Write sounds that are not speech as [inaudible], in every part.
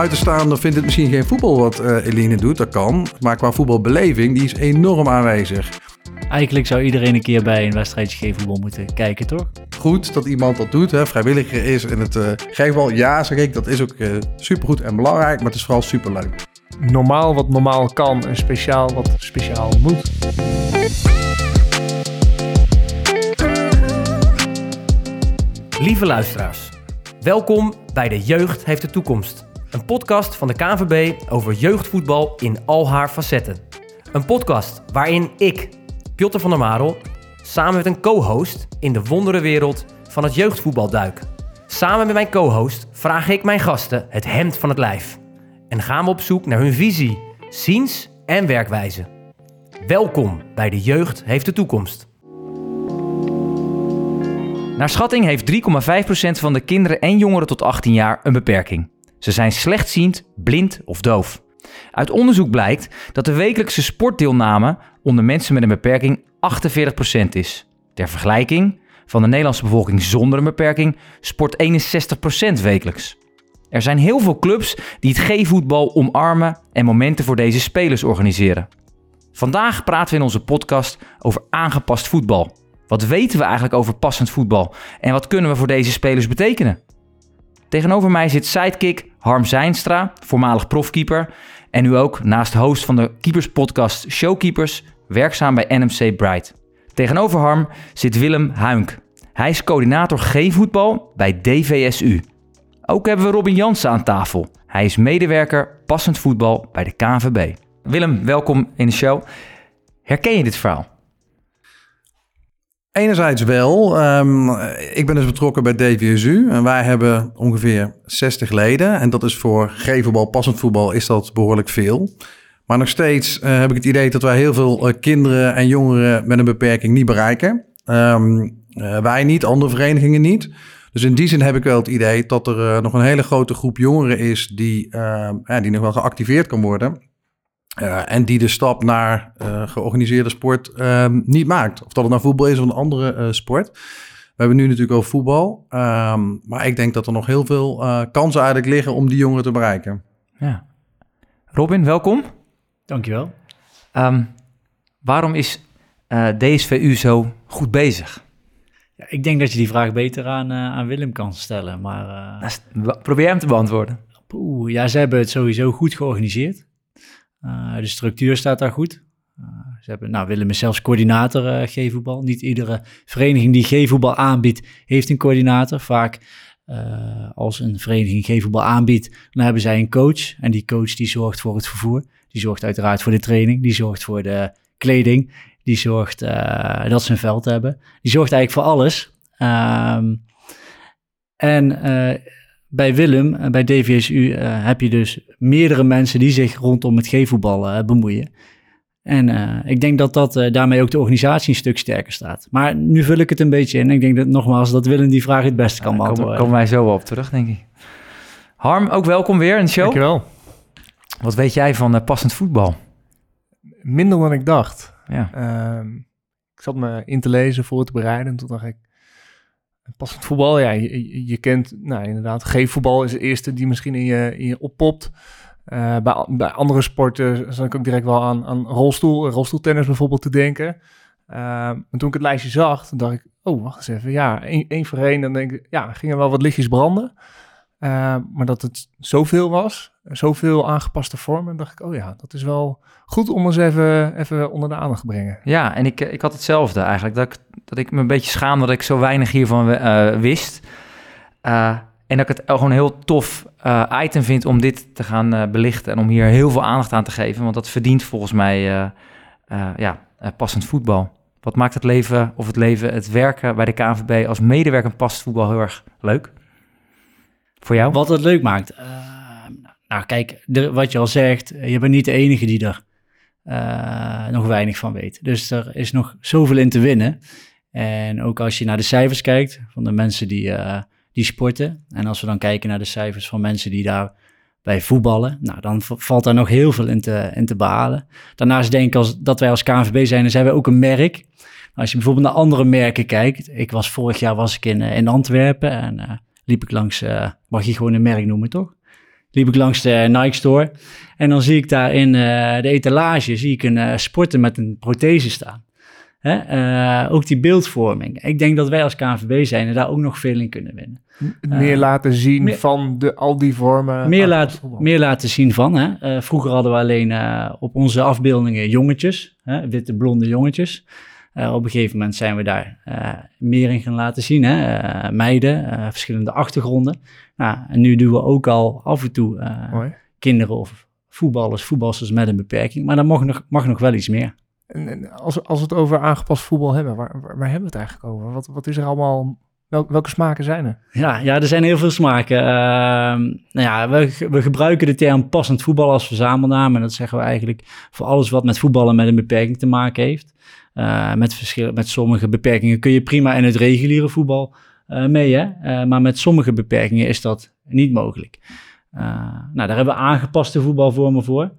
buitenstaander vindt het misschien geen voetbal wat uh, Eline doet, dat kan. Maar qua voetbalbeleving, die is enorm aanwezig. Eigenlijk zou iedereen een keer bij een wedstrijdje geefvoetbal moeten kijken, toch? Goed dat iemand dat doet, hè, vrijwilliger is in het uh, geefbal. Ja, zeg ik, dat is ook uh, supergoed en belangrijk, maar het is vooral superleuk. Normaal wat normaal kan en speciaal wat speciaal moet. Lieve luisteraars, welkom bij De Jeugd heeft de toekomst. Een podcast van de KNVB over jeugdvoetbal in al haar facetten. Een podcast waarin ik, Piotr van der Marel, samen met een co-host in de wonderenwereld van het jeugdvoetbal duik. Samen met mijn co-host vraag ik mijn gasten het hemd van het lijf. En gaan we op zoek naar hun visie, ziens en werkwijze. Welkom bij De Jeugd heeft de toekomst. Naar schatting heeft 3,5% van de kinderen en jongeren tot 18 jaar een beperking. Ze zijn slechtziend, blind of doof. Uit onderzoek blijkt dat de wekelijkse sportdeelname onder mensen met een beperking 48% is. Ter vergelijking, van de Nederlandse bevolking zonder een beperking sport 61% wekelijks. Er zijn heel veel clubs die het G-voetbal omarmen en momenten voor deze spelers organiseren. Vandaag praten we in onze podcast over aangepast voetbal. Wat weten we eigenlijk over passend voetbal en wat kunnen we voor deze spelers betekenen? Tegenover mij zit sidekick Harm Zijnstra, voormalig profkeeper en nu ook naast host van de keeperspodcast Showkeepers, werkzaam bij NMC Bright. Tegenover Harm zit Willem Huink. Hij is coördinator G-voetbal bij DVSU. Ook hebben we Robin Jansen aan tafel. Hij is medewerker passend voetbal bij de KNVB. Willem, welkom in de show. Herken je dit verhaal? Enerzijds wel. Um, ik ben dus betrokken bij DVSU en wij hebben ongeveer 60 leden. En dat is voor G-voetbal, passend voetbal, is dat behoorlijk veel. Maar nog steeds uh, heb ik het idee dat wij heel veel uh, kinderen en jongeren met een beperking niet bereiken. Um, uh, wij niet, andere verenigingen niet. Dus in die zin heb ik wel het idee dat er nog een hele grote groep jongeren is die, ehm, ja, die nog wel geactiveerd kan worden. Uh, en die de stap naar uh, georganiseerde sport uh, niet maakt. Of dat het nou voetbal is of een andere uh, sport. We hebben nu natuurlijk over voetbal. Ehm, maar ik denk dat er nog heel veel kansen eigenlijk liggen om die jongeren te bereiken. Ja. Robin, welkom. Dankjewel. Um, waarom is DSVU zo goed bezig? Ja, ik denk dat je die vraag beter aan, aan Willem kan stellen. Maar, Probeer hem te beantwoorden. Oeh, ja, ze hebben het sowieso goed georganiseerd. Uh, de structuur staat daar goed. Uh, ze hebben, nou, Willem is zelfs coördinator uh, G-voetbal. Niet iedere vereniging die G-voetbal aanbiedt, heeft een coördinator. Vaak als een vereniging G-voetbal aanbiedt, dan hebben zij een coach. En die coach die zorgt voor het vervoer. Die zorgt uiteraard voor de training. Die zorgt voor de kleding. Die zorgt dat ze een veld hebben. Die zorgt eigenlijk voor alles. Um, en bij Willem, en bij DVSU, uh, heb je dus meerdere mensen die zich rondom het G-voetbal uh, bemoeien. En uh, ik denk dat dat daarmee ook de organisatie een stuk sterker staat. Maar nu vul ik het een beetje in. Ik denk dat nogmaals dat Willem die vraag het beste kan beantwoorden. Daar komen wij zo wel op terug, denk ik. Harm, ook welkom weer in de show. Dankjewel. Wat weet jij van passend voetbal? Minder dan ik dacht. Ja. Ehm, ik zat me in te lezen voor te bereiden. En toen dacht ik, Passend voetbal, ja, je, kent, nou inderdaad, G-voetbal is de eerste die misschien in je, in je oppopt. Uh, bij, andere sporten zat ik ook direct wel aan, aan rolstoel, rolstoeltennis bijvoorbeeld te denken. Uh, maar toen ik het lijstje zag, dacht ik, oh, wacht eens even. Ja, één, voor één, dan denk ik, ja, gingen wel wat lichtjes branden. Uh, maar dat het zoveel was, zoveel aangepaste vormen, dacht ik, oh ja, dat is wel goed om eens even, even onder de aandacht te brengen. Ja, en ik, ik had hetzelfde eigenlijk, dat ik, dat ik me een beetje schaam dat ik zo weinig hiervan uh, wist. Uh, en dat ik het gewoon een heel tof uh, item vind om dit te gaan belichten en om hier heel veel aandacht aan te geven, want dat verdient volgens mij ja, passend voetbal. Wat maakt het leven of het leven, het werken bij de KNVB als medewerker passend voetbal heel erg leuk? Voor jou? Wat het leuk maakt? nou kijk, wat je al zegt, je bent niet de enige die er nog weinig van weet. Dus er is nog zoveel in te winnen. En ook als je naar de cijfers kijkt van de mensen die, uh, die sporten. En als we dan kijken naar de cijfers van mensen die daar bij voetballen. Nou, dan valt daar nog heel veel in te, in te behalen. Daarnaast denk ik als, dat wij als KNVB zijn, dan zijn wij ook een merk. Als je bijvoorbeeld naar andere merken kijkt. Ik was vorig jaar was ik in, in Antwerpen en uh, liep ik langs, mag je gewoon een merk noemen toch? liep ik langs de Nike Store. En dan zie ik daar in de etalage zie ik een sporter met een prothese staan. Hè? Eh, ook die beeldvorming. Ik denk dat wij als KNVB zijn en daar ook nog veel in kunnen winnen. Meer laten zien van de, al die vormen. Meer, laat, meer laten zien van. Hè? Uh, vroeger hadden we alleen op onze afbeeldingen jongetjes, hè? witte blonde jongetjes. op een gegeven moment zijn we daar meer in gaan laten zien. Hè? meiden, verschillende achtergronden. Nou, en nu doen we ook al af en toe kinderen of voetballers, voetballers met een beperking. Maar dan mag nog, mag nog wel iets meer. En, als, als we het over aangepast voetbal hebben, waar, waar, hebben we het eigenlijk over? Wat, wat is er allemaal welke smaken zijn er? Ja, ja er zijn heel veel smaken. Uh, nou ja, we, we, gebruiken de term passend voetbal als verzamelnaam. En dat zeggen we eigenlijk voor alles wat met voetballen met een beperking te maken heeft. Uh, met, met sommige beperkingen kun je prima in het reguliere voetbal uh, mee. Hè? Eh, maar met sommige beperkingen is dat niet mogelijk. nou, daar hebben we aangepaste voetbalvormen voor.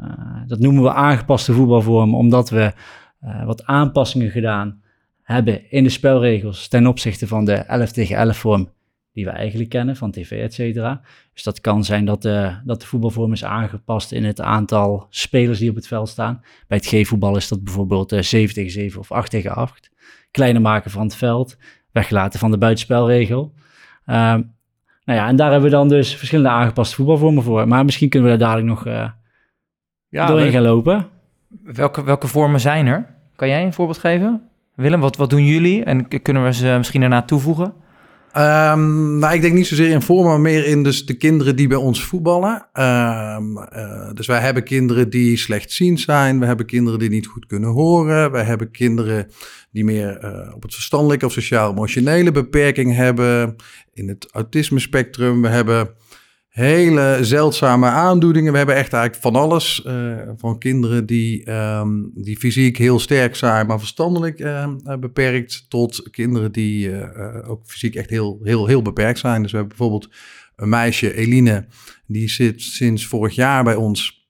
Uh, dat noemen we aangepaste voetbalvorm, omdat we uh, wat aanpassingen gedaan hebben in de spelregels ten opzichte van de 11 tegen 11 vorm die we eigenlijk kennen van tv, et cetera. Dus dat kan zijn dat de, dat de voetbalvorm is aangepast in het aantal spelers die op het veld staan. Bij het G-voetbal is dat bijvoorbeeld uh, 7 tegen 7 of 8 tegen 8. Kleiner maken van het veld, weggelaten van de buitenspelregel. nou ja, en daar hebben we dan dus verschillende aangepaste voetbalvormen voor. Maar misschien kunnen we daar dadelijk nog ja, doorheen gaan lopen. Welke, welke vormen zijn er? Kan jij een voorbeeld geven? Willem, wat, wat doen jullie? En kunnen we ze misschien daarna toevoegen? Um, nou, ik denk niet zozeer in vormen, maar meer in dus de kinderen die bij ons voetballen. Um, uh, dus wij hebben kinderen die slechtziend zijn. We hebben kinderen die niet goed kunnen horen. Wij hebben kinderen die meer uh, op het verstandelijke of sociaal-emotionele beperking hebben. In het autisme spectrum. We hebben hele zeldzame aandoeningen. We hebben echt eigenlijk van alles. Uh, van kinderen die, um, die fysiek heel sterk zijn, maar verstandelijk uh, beperkt. Tot kinderen die uh, ook fysiek echt heel, heel, heel beperkt zijn. Dus we hebben bijvoorbeeld een meisje, Eline, die zit sinds vorig jaar bij ons.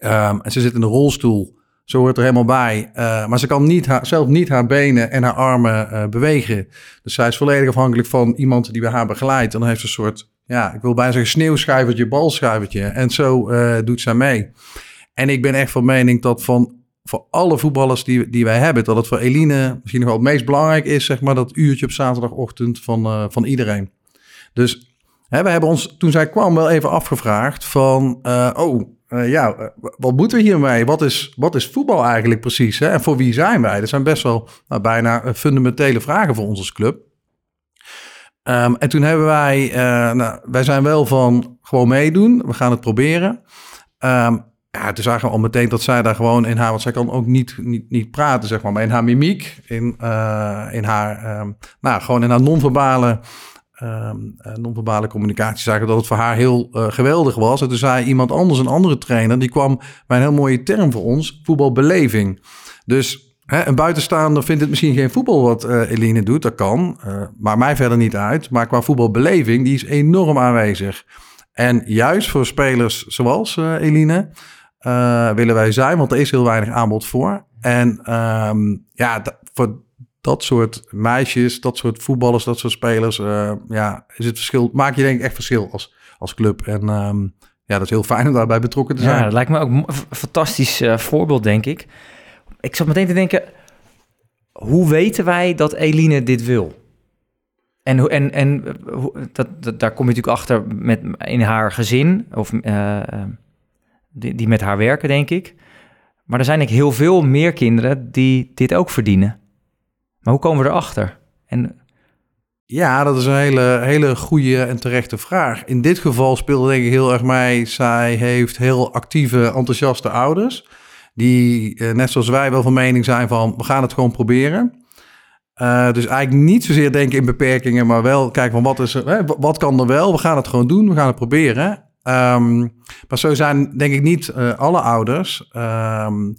Um, en ze zit in een rolstoel. Zo hoort er helemaal bij. Maar ze kan niet zelf niet haar benen en haar armen bewegen. Dus zij is volledig afhankelijk van iemand die bij haar begeleidt. En dan heeft ze een soort ja, ik wil bijna zeggen sneeuwschuivertje, balschuivertje. En zo uh, doet zij mee. En ik ben echt van mening dat van voor alle voetballers die, die wij hebben, dat het voor Eline misschien nog wel het meest belangrijk is, zeg maar, dat uurtje op zaterdagochtend van, uh, van iedereen. Dus hè, we hebben ons toen zij kwam wel even afgevraagd van, uh, oh, ja, wat moeten we hiermee? Wat is, wat is voetbal eigenlijk precies? Hè? En voor wie zijn wij? Dat zijn best wel nou, bijna fundamentele vragen voor ons als club. Um, en toen hebben wij, uh, nou, wij zijn wel van gewoon meedoen. We gaan het proberen. Um, ja, toen zagen we al meteen dat zij daar gewoon in haar, want zij kan ook niet, niet, niet praten, zeg maar, maar in haar mimiek, in, uh, in haar, um, nou, gewoon in haar non-verbale, um, non-verbale communicatie, zagen dat het voor haar heel geweldig was. En toen zei iemand anders, een andere trainer, die kwam bij een heel mooie term voor ons, voetbalbeleving. Dus Hè, een buitenstaander vindt het misschien geen voetbal wat uh, Eline doet, dat kan. Uh, maar mij verder niet uit. Maar qua voetbalbeleving, die is enorm aanwezig. En juist voor spelers zoals uh, Eline willen wij zijn, want er is heel weinig aanbod voor. En um, ja, voor dat soort meisjes, dat soort voetballers, dat soort spelers, ja, is het verschil, maak je denk ik echt verschil als, als club. En um, ja, dat is heel fijn om daarbij betrokken te zijn. Ja, dat lijkt me ook een fantastisch voorbeeld, denk ik ik zat meteen te denken, hoe weten wij dat Eline dit wil? En, en, en dat, dat, daar kom je natuurlijk achter met, in haar gezin, of uh, die, met haar werken, denk ik. Maar er zijn ik heel veel meer kinderen die dit ook verdienen. Maar hoe komen we erachter? En... Ja, dat is een hele, hele goede en terechte vraag. In dit geval speelde denk ik heel erg mij. Zij heeft heel actieve, enthousiaste ouders die uh, net zoals wij wel van mening zijn van we gaan het gewoon proberen. Uh, dus eigenlijk niet zozeer denken in beperkingen, maar wel kijken van wat, is er, wat kan er wel. We gaan het gewoon doen, we gaan het proberen. Um, maar zo zijn denk ik niet uh, alle ouders. Um,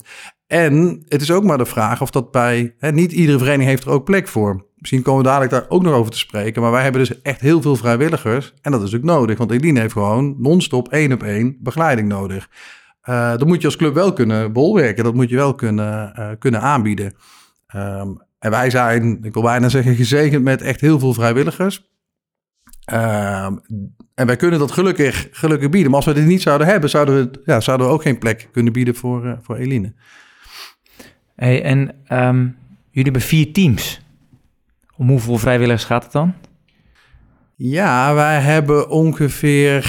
en het is ook maar de vraag of dat bij... Hè, niet iedere vereniging heeft er ook plek voor. Misschien komen we dadelijk daar ook nog over te spreken. Maar wij hebben dus echt heel veel vrijwilligers. En dat is ook nodig. Want Eline heeft gewoon non-stop één op één begeleiding nodig. Uh, dat moet je als club wel kunnen bolwerken. Dat moet je wel kunnen, uh, kunnen aanbieden. Um, en wij zijn, ik wil bijna zeggen, gezegend met echt heel veel vrijwilligers. Ehm, en wij kunnen dat gelukkig, gelukkig bieden. Maar als we dit niet zouden hebben, zouden we, ja, zouden we ook geen plek kunnen bieden voor, uh, voor Eline. Hey, en ehm, jullie hebben vier teams. Om hoeveel vrijwilligers gaat het dan? Ja, wij hebben ongeveer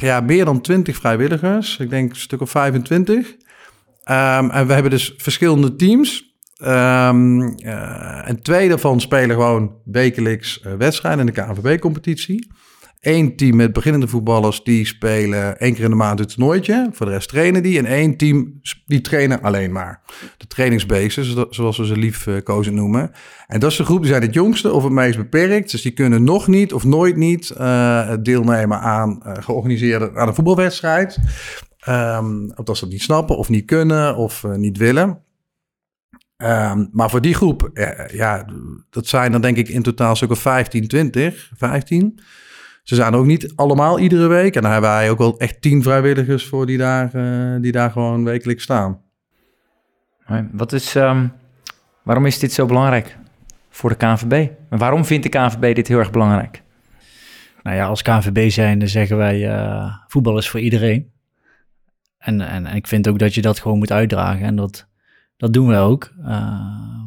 ja, meer dan 20 vrijwilligers. Ik denk een stuk of 25. Um, en we hebben dus verschillende teams. Um, uh, en twee daarvan spelen gewoon wekelijks uh, wedstrijden in de KNVB-competitie. Eén team met beginnende voetballers die spelen één keer in de maand het toernooitje. Voor de rest trainen die. En één team die trainen alleen maar. De trainingsbases, zoals we ze lief uh, kozen noemen. En dat is de groep die zijn het jongste of het meest beperkt. Dus die kunnen nog niet of nooit niet uh, deelnemen aan uh, georganiseerde aan een voetbalwedstrijd. Um, dat ze het niet snappen of niet kunnen of niet willen. Um, maar voor die groep, ja, dat zijn dan denk ik in totaal zo'n 15, 20, 15. Ze zijn ook niet allemaal iedere week. En dan hebben wij ook wel echt tien vrijwilligers voor die daar, uh, die daar gewoon wekelijks staan. Wat is, um, waarom is dit zo belangrijk voor de KNVB? En waarom vindt de KNVB dit heel erg belangrijk? Nou ja, als KNVB zijnde zeggen wij uh, voetbal is voor iedereen. En, en, en, ik vind ook dat je dat gewoon moet uitdragen. En dat, dat doen we ook. Uh,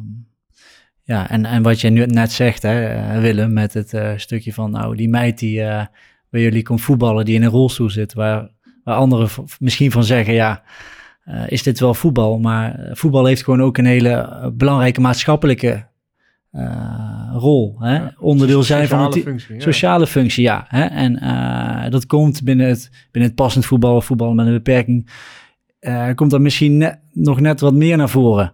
ja, en, en wat je nu net zegt, hè, Willem, met het uh, stukje van, nou, die meid die uh, bij jullie komt voetballen, die in een rolstoel zit, waar, waar anderen misschien van zeggen, ja, uh, is dit wel voetbal? Maar voetbal heeft gewoon ook een hele belangrijke maatschappelijke rol. Hè? Ja, Onderdeel zijn van een functie, ja. sociale functie, ja. Hè? En dat komt binnen het, binnen het passend voetbal, voetbal met een beperking, komt dat misschien net, nog net wat meer naar voren.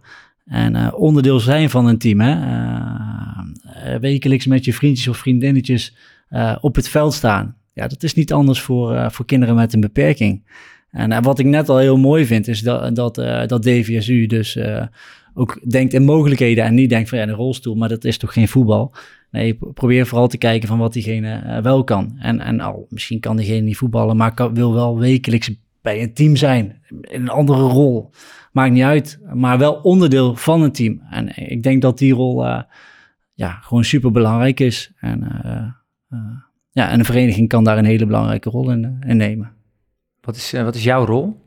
En uh, onderdeel zijn van een team. Hè? Uh, wekelijks met je vriendjes of vriendinnetjes op het veld staan. Ja, dat is niet anders voor, voor kinderen met een beperking. En wat ik net al heel mooi vind, is dat, dat, dat DVSU dus ook denkt in mogelijkheden en niet denkt van ja, een rolstoel, maar dat is toch geen voetbal. Nee, probeer vooral te kijken van wat diegene wel kan. En, en al, misschien kan diegene niet voetballen, maar kan, wil wel wekelijks bij een team zijn. In een andere rol. Maakt niet uit, maar wel onderdeel van een team. En ik denk dat die rol uh, ja, gewoon super belangrijk is. En, uh, uh, ja, en een vereniging kan daar een hele belangrijke rol in, in nemen. Wat is, wat is jouw rol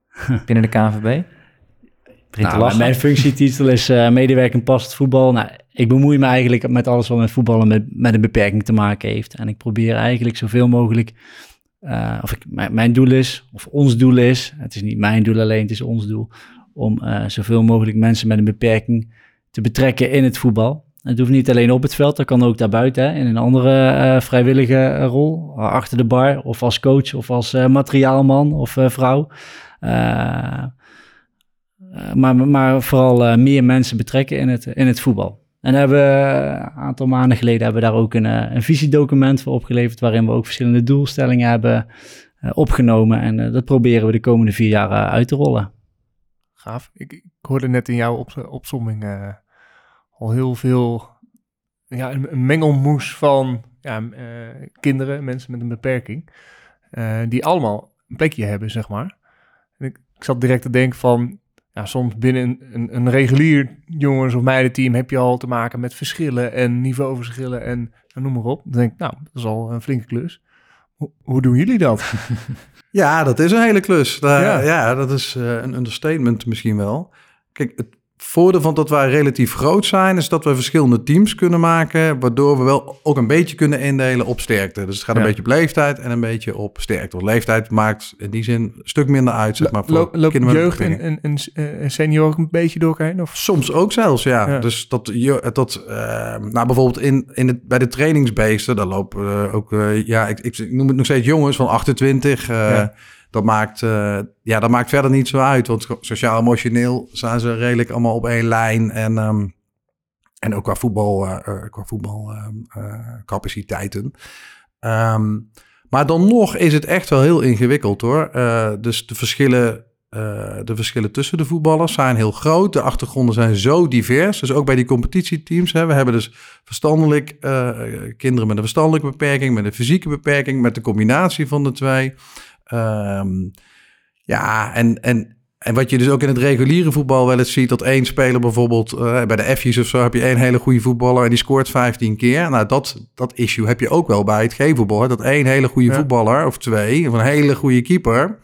[laughs] binnen de KNVB? Nou, mijn functietitel is uh, medewerking past voetbal. Nou, ik bemoei me eigenlijk met alles wat met voetballen met, met een beperking te maken heeft. En ik probeer eigenlijk zoveel mogelijk uh, of ik, mijn doel is, of ons doel is, het is niet mijn doel alleen, het is ons doel, om uh, zoveel mogelijk mensen met een beperking te betrekken in het voetbal. Het hoeft niet alleen op het veld, dat kan ook daarbuiten, hè, in een andere uh, vrijwillige rol, achter de bar, of als coach, of als materiaalman of vrouw. maar, maar vooral meer mensen betrekken in het, in het voetbal. En hebben een aantal maanden geleden hebben we daar ook een, een visiedocument voor opgeleverd, waarin we ook verschillende doelstellingen hebben opgenomen. En dat proberen we de komende vier jaar uit te rollen. Ik, hoorde net in jouw op, opzomming al heel veel, ja, een, mengelmoes van ja, kinderen, mensen met een beperking, die allemaal een plekje hebben, zeg maar. En ik, ik zat direct te denken van, ja, soms binnen een, een, regulier jongens- of meidenteam heb je al te maken met verschillen en niveauverschillen en, en noem maar op. Dan denk ik, nou, dat is al een flinke klus. Hoe doen jullie dat? [laughs] ja, dat is een hele klus. Daar, ja. ja. dat is uh, een understatement misschien wel. Kijk, het voordeel van dat wij relatief groot zijn, is dat we verschillende teams kunnen maken, waardoor we wel ook een beetje kunnen indelen op sterkte. Dus het gaat een ja. beetje op leeftijd en een beetje op sterkte. Want leeftijd maakt in die zin een stuk minder uit, zeg maar, voor Lo loopt jeugd en, en, en, en senior ook een beetje door elkaar Of? Soms ook zelfs, ja. ja. Dus dat, dat uh, nou bijvoorbeeld in, in het, bij de trainingsbeesten, daar lopen uh, ook, uh, ja, ik, ik, noem het nog steeds jongens van 28, ja dat maakt, uh, ja, dat maakt verder niet zo uit. Want sociaal-emotioneel zijn ze redelijk allemaal op één lijn. En, um, en ook qua voetbal, uh, qua voetbalcapaciteiten. Um, maar dan nog is het echt wel heel ingewikkeld hoor. Dus de verschillen, de verschillen tussen de voetballers zijn heel groot. De achtergronden zijn zo divers. Dus ook bij die competitieteams. Hè, we hebben dus verstandelijk, kinderen met een verstandelijke beperking, met een fysieke beperking, met de combinatie van de twee. Um, ja, en, en En wat je dus ook in het reguliere voetbal wel eens ziet, dat één speler bijvoorbeeld uh, bij de F's of zo heb je één hele goede voetballer en die scoort 15 keer. Nou, dat, dat issue heb je ook wel bij het G-voetbal. Dat één hele goede voetballer of twee, of een hele goede keeper,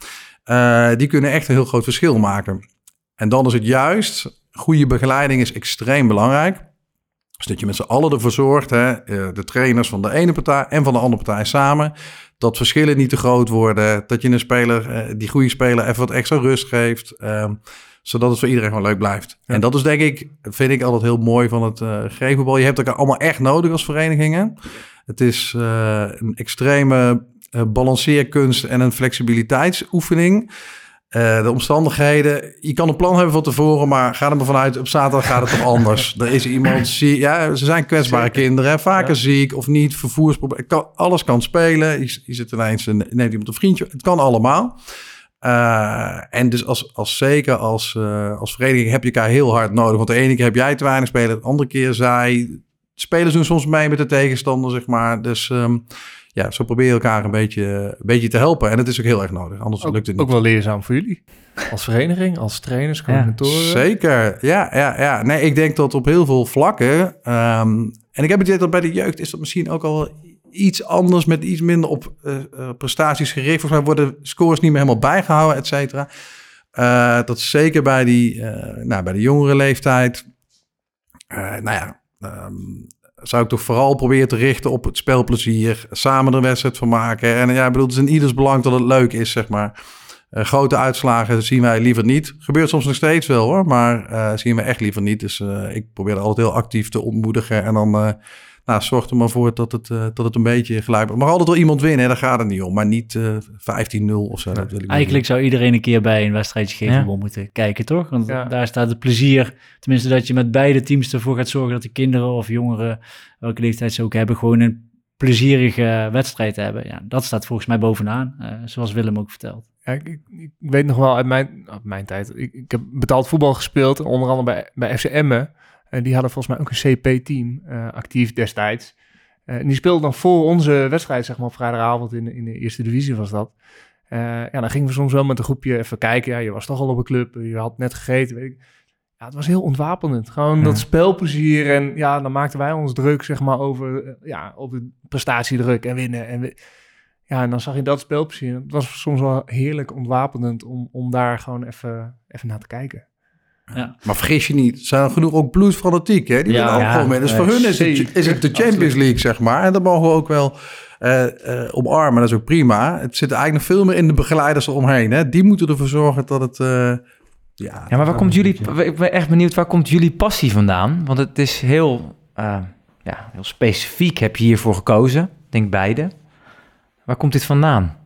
uh, die kunnen echt een heel groot verschil maken. En dan is het juist, goede begeleiding is extreem belangrijk. Dus dat je met z'n allen ervoor zorgt, hè, de trainers van de ene partij en van de andere partij samen, dat verschillen niet te groot worden. Dat je een speler, eh, die goede speler, even wat extra rust geeft. Ehm, zodat het voor iedereen gewoon leuk blijft. En dat is denk ik, vind ik altijd heel mooi van het uh, gevenbal. Je hebt elkaar allemaal echt nodig als verenigingen. Het is uh, een extreme uh, balanceerkunst en een flexibiliteitsoefening. Uh, de omstandigheden. Je kan een plan hebben van tevoren, maar ga er maar vanuit. Op zaterdag gaat het toch [laughs] anders. er is iemand ziek. Ja, ze zijn kwetsbare kinderen. Vaker ja. ziek of niet. Vervoersproblemen. Kan, alles kan spelen. Je, je zit ineens. Neemt iemand een vriendje. Het kan allemaal. Uh, en dus als, als zeker als, uh, als vereniging heb je elkaar heel hard nodig. Want de ene keer heb jij te weinig spelen. De andere keer zij. Spelers doen soms mee met de tegenstander, zeg maar. Dus. Um, ja, zo probeer je elkaar een beetje, een beetje te helpen. En het is ook heel erg nodig, anders ook, lukt het niet. Ook wel leerzaam voor jullie, als vereniging, als trainers, coördinatoren. Ja, zeker, ja, ja, ja. Nee, ik denk dat op heel veel vlakken... Um, en ik heb het idee dat bij de jeugd is dat misschien ook al iets anders... met iets minder op uh, uh, prestaties gericht. Volgens mij worden scores niet meer helemaal bijgehouden, et cetera. Uh, dat zeker bij, die, nou, bij de jongere leeftijd... nou ja... Um, zou ik toch vooral proberen te richten op het spelplezier. Samen er wedstrijd van maken. En ja, ik bedoel, het is in ieders belang dat het leuk is, zeg maar. Uh, grote uitslagen zien wij liever niet. Gebeurt soms nog steeds wel hoor, maar uh, zien we echt liever niet. Dus uh, ik probeer altijd heel actief te ontmoedigen. En dan nou, zorg er maar voor dat het, dat het een beetje gelijk wordt. mag altijd wel iemand winnen, daar gaat het niet om. Maar niet 15-0 of zo. Dat wil ik Eigenlijk zou iedereen een keer bij een wedstrijdje geven ja. moeten kijken, toch? Want ja. daar staat het plezier. Tenminste, dat je met beide teams ervoor gaat zorgen dat de kinderen of jongeren, welke leeftijd ze ook hebben, gewoon een plezierige wedstrijd hebben. Ja, dat staat volgens mij bovenaan, uh, zoals Willem ook vertelt. Ja, ik, ik, weet nog wel uit mijn, uit mijn tijd. Ik, ik heb betaald voetbal gespeeld, onder andere bij, bij FC Emmen. En die hadden volgens mij ook een CP-team uh, actief destijds. Uh, en die speelden dan voor onze wedstrijd, zeg maar, op vrijdagavond in, in de eerste divisie was dat. Ja, dan gingen we soms wel met een groepje even kijken. Ja, je was toch al op een club, je had net gegeten, weet ik. Ja, het was heel ontwapenend. Gewoon ja. dat spelplezier. En ja, dan maakten wij ons druk, zeg maar, over, ja, over prestatiedruk en winnen. En ja, en dan zag je dat spelplezier. Het was soms wel heerlijk ontwapenend om, om daar gewoon even, even naar te kijken. Ja. Maar vergis je niet, zijn er genoeg ook blues fanatiek, hè? Die ja, willen ook gewoon mee. Dus voor hun is het, is het de Champions League, zeg maar. En dat mogen we ook wel uh, uh, omarmen, dat is ook prima. Het zit eigenlijk nog veel meer in de begeleiders eromheen, hè? Die moeten ervoor zorgen dat het... Uh, ja, ja, maar waar komt jullie... Ik ben echt benieuwd, waar komt jullie passie vandaan? Want het is heel, ja, heel specifiek, heb je hiervoor gekozen. Ik denk beide. Waar komt dit vandaan?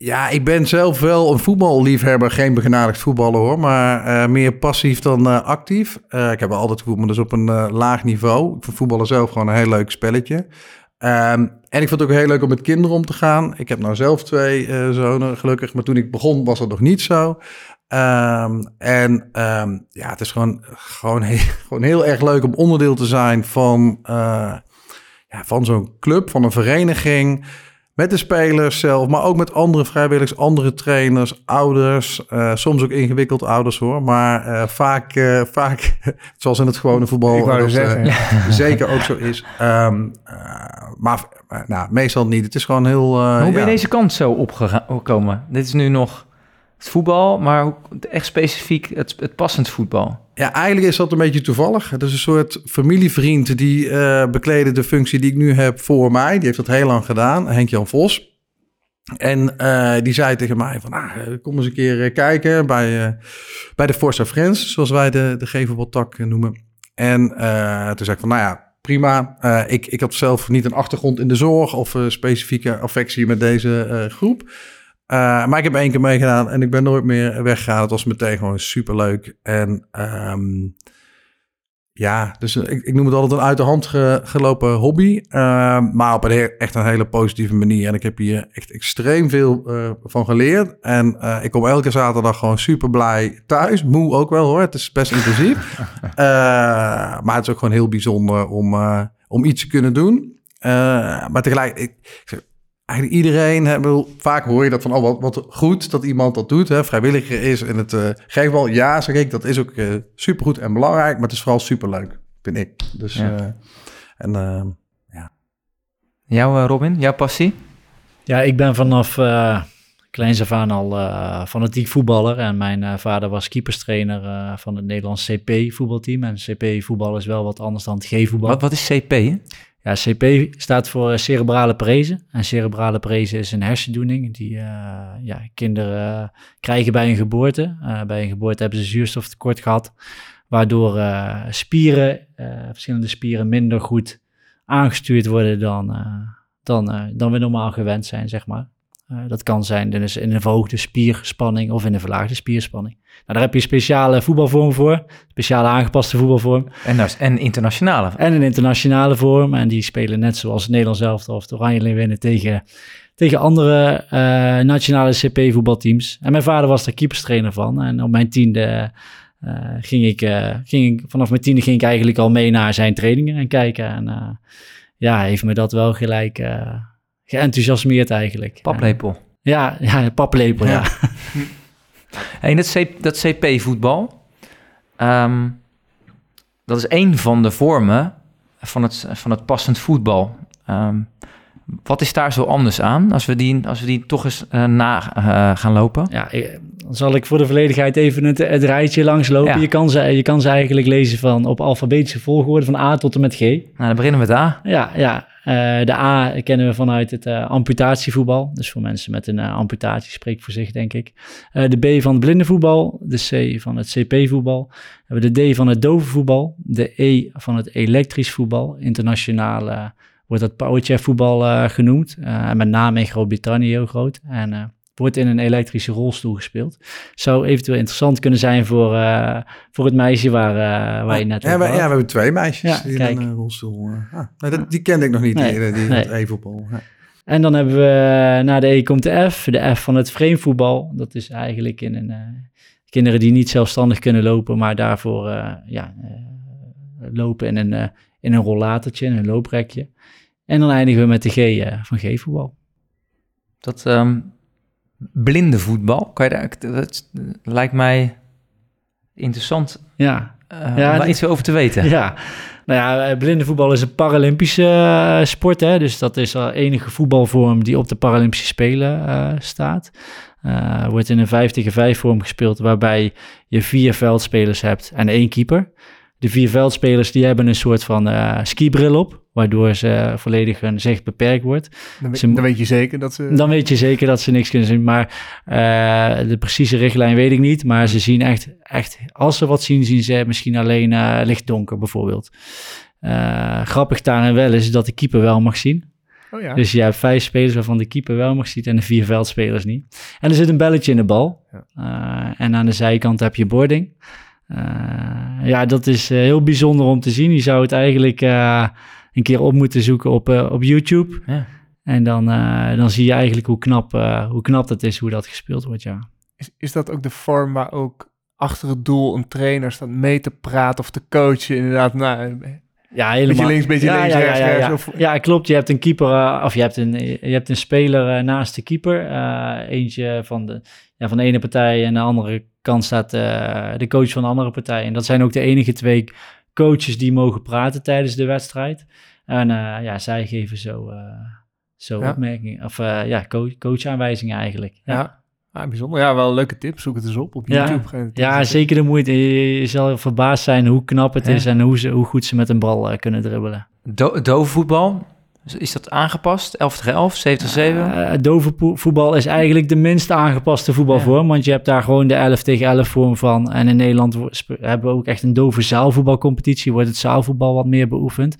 Ja, ik ben zelf wel een voetballiefhebber, geen begenadigd voetballer hoor, maar uh, meer passief dan uh, actief. Uh, ik heb altijd maar dus op een laag niveau. Ik voetballen zelf gewoon een heel leuk spelletje. Um, en ik vond het ook heel leuk om met kinderen om te gaan. Ik heb nou zelf twee zonen, gelukkig, maar toen ik begon was dat nog niet zo. Um, en um, ja, het is gewoon, gewoon, heel, [laughs] gewoon heel erg leuk om onderdeel te zijn van, ja, van zo'n club, van een vereniging. Met de spelers zelf, maar ook met andere vrijwilligers, andere trainers, ouders. Uh, soms ook ingewikkeld ouders hoor. Maar uh, vaak, uh, vaak, [laughs] zoals in het gewone voetbal, dat, ja. [laughs] zeker ook zo is. Um, maar nou, meestal niet. Het is gewoon heel. hoe ben je ja. deze kant zo opgekomen? Dit is nu nog het voetbal, maar echt specifiek het, het passend voetbal. Ja, eigenlijk is dat een beetje toevallig. Het is een soort familievriend die uh, bekleden de functie die ik nu heb voor mij. Die heeft dat heel lang gedaan, Henk-Jan Vos. En uh, die zei tegen mij van, ah, kom eens een keer kijken bij, uh, bij de Forza Friends, zoals wij de, de noemen. En toen zei ik van, nou ja, prima. ik, ik had zelf niet een achtergrond in de zorg of specifieke affectie met deze groep. Uh, maar ik heb één keer meegedaan en ik ben nooit meer weggegaan. Het was meteen gewoon super leuk. En um, ja, dus ik, ik, noem het altijd een uit de hand ge, gelopen hobby. Uh, maar op een heel, echt een hele positieve manier. En ik heb hier echt extreem veel uh, van geleerd. En ik kom elke zaterdag gewoon super blij thuis. Moe ook wel hoor. Het is best intensief. [laughs] maar het is ook gewoon heel bijzonder om, om iets te kunnen doen. maar tegelijk, ik, eigenlijk iedereen, hè, wil, vaak hoor je dat van, oh wat, wat goed dat iemand dat doet, hè, vrijwilliger is in het uh, geefbal. Ja, zeg ik, dat is ook uh, supergoed en belangrijk, maar het is vooral superleuk, vind ik. Dus, ja. Uh, en ja. Jouw Robin, jouw passie? Ja, ik ben vanaf kleins af aan al uh, fanatiek voetballer. En mijn uh, vader was keeperstrainer uh, van het Nederlands CP-voetbalteam. En CP-voetbal is wel wat anders dan het G-voetbal. Wat, wat is CP? Hè? CP staat voor cerebrale parese. En cerebrale parese is een hersendoening die ja, kinderen krijgen bij een geboorte. bij een geboorte hebben ze zuurstoftekort gehad. Waardoor spieren, verschillende spieren minder goed aangestuurd worden dan, dan, dan we normaal gewend zijn, zeg maar. Uh, dat kan zijn dus in een verhoogde spierspanning of in een verlaagde spierspanning. Nou, daar heb je speciale voetbalvorm voor, speciale aangepaste voetbalvorm. En, en internationale. En een internationale vorm. En die spelen net zoals het Nederlands zelf of de Oranje Leeuwinnen tegen, tegen andere uh, nationale CP-voetbalteams. En mijn vader was daar keeperstrainer van. En op mijn tiende uh, ging, ik, ging ik, vanaf mijn tiende ging ik eigenlijk al mee naar zijn trainingen en kijken. En ja, heeft me dat wel gelijk geenthousiasmeerd eigenlijk. Paplepel. Ja, ja, paplepel, ja. ja. [laughs] en dat, C, dat CP-voetbal, um, dat is een van de vormen van het, van het passend voetbal. Um, wat is daar zo anders aan als we die, als we die toch eens uh, na uh, gaan lopen? Ja, dan zal ik voor de volledigheid even het, het rijtje langslopen. Ja. Je, kan ze, je kan ze eigenlijk lezen van op alfabetische volgorde van A tot en met G. Nou, dan beginnen we met A. Ja, ja. Uh, de A kennen we vanuit het uh, amputatievoetbal. Dus voor mensen met een uh, amputatie spreekt voor zich, denk ik. de B van het blindenvoetbal. De C van het CP-voetbal. We hebben de D van het dovenvoetbal. De E van het elektrisch voetbal. Internationaal wordt dat powerchef voetbal genoemd. en met name in Groot-Brittannië heel groot. En wordt in een elektrische rolstoel gespeeld. Zou eventueel interessant kunnen zijn voor, uh, voor het meisje waar, uh, waar je net ja, we, ja, we hebben twee meisjes ja, die in een rolstoel... Uh, ah, nou, dat, die kende ik nog niet, nee, die, die nee. Ja. En dan hebben we, na de E komt de F, de F van het framevoetbal. Dat is eigenlijk in een, kinderen die niet zelfstandig kunnen lopen, maar daarvoor ja, lopen in een, in een rollatertje, in een looprekje. En dan eindigen we met de G van G-voetbal. Dat... Um blinde voetbal. Kan je daar, dat lijkt mij interessant ja. Uh, ja, om daar iets over te weten. [laughs] Ja, nou ja, eh, blinde voetbal is een Paralympische uh, sport. Hè? Dus dat is de enige voetbalvorm die op de Paralympische Spelen uh, staat. wordt in een 5 tegen 5 vorm gespeeld, waarbij je vier veldspelers hebt en één keeper. De vier veldspelers die hebben een soort van skibril op waardoor ze volledig hun zicht beperkt wordt. Dan, ze, dan, weet je zeker dat ze... Dan weet je zeker dat ze niks kunnen zien. Maar uh, de precieze richtlijn weet ik niet. Maar ze zien echt, echt als ze wat zien, zien ze misschien alleen uh, lichtdonker bijvoorbeeld. Grappig daarin wel is dat de keeper wel mag zien. Oh ja. Dus je hebt vijf spelers waarvan de keeper wel mag zien en de vier veldspelers niet. En er zit een belletje in de bal. Ja. en aan de zijkant heb je boarding. Ja, dat is heel bijzonder om te zien. Je zou het eigenlijk een keer op moeten zoeken op, uh, op YouTube. Ja. En dan, uh, dan zie je eigenlijk hoe knap, uh, hoe knap dat is, hoe dat gespeeld wordt, ja. Is, is dat ook de vorm waar ook achter het doel een trainer staat mee te praten of te coachen? Inderdaad, nou, ja, helemaal. Beetje links, beetje ja, links, ja, rechts, ja, ja, rechts, ja. ja, klopt. Je hebt een keeper, of je hebt een, je hebt een speler naast de keeper. eentje van de, ja, van de ene partij en de andere kant staat de coach van de andere partij. En dat zijn ook de enige twee coaches die mogen praten tijdens de wedstrijd. En uh, ja, zij geven zo, uh, zo ja. opmerkingen, of uh, ja, coach, coachaanwijzingen eigenlijk. Ja. ja. Ah, bijzonder. Ja, wel leuke tips. Zoek het eens op op YouTube. Ja, ja zeker de moeite. Je, zal verbaasd zijn hoe knap het is en hoe, ze, hoe goed ze met een bal kunnen dribbelen. Do dove voetbal, is dat aangepast? 11 tegen 11, 7 tegen 7? Uh, dove voetbal is eigenlijk de minst aangepaste voetbalvorm. Ja. Want je hebt daar gewoon de 11 tegen 11 vorm van. En in Nederland hebben we ook echt een dove zaalvoetbalcompetitie. Wordt het zaalvoetbal wat meer beoefend.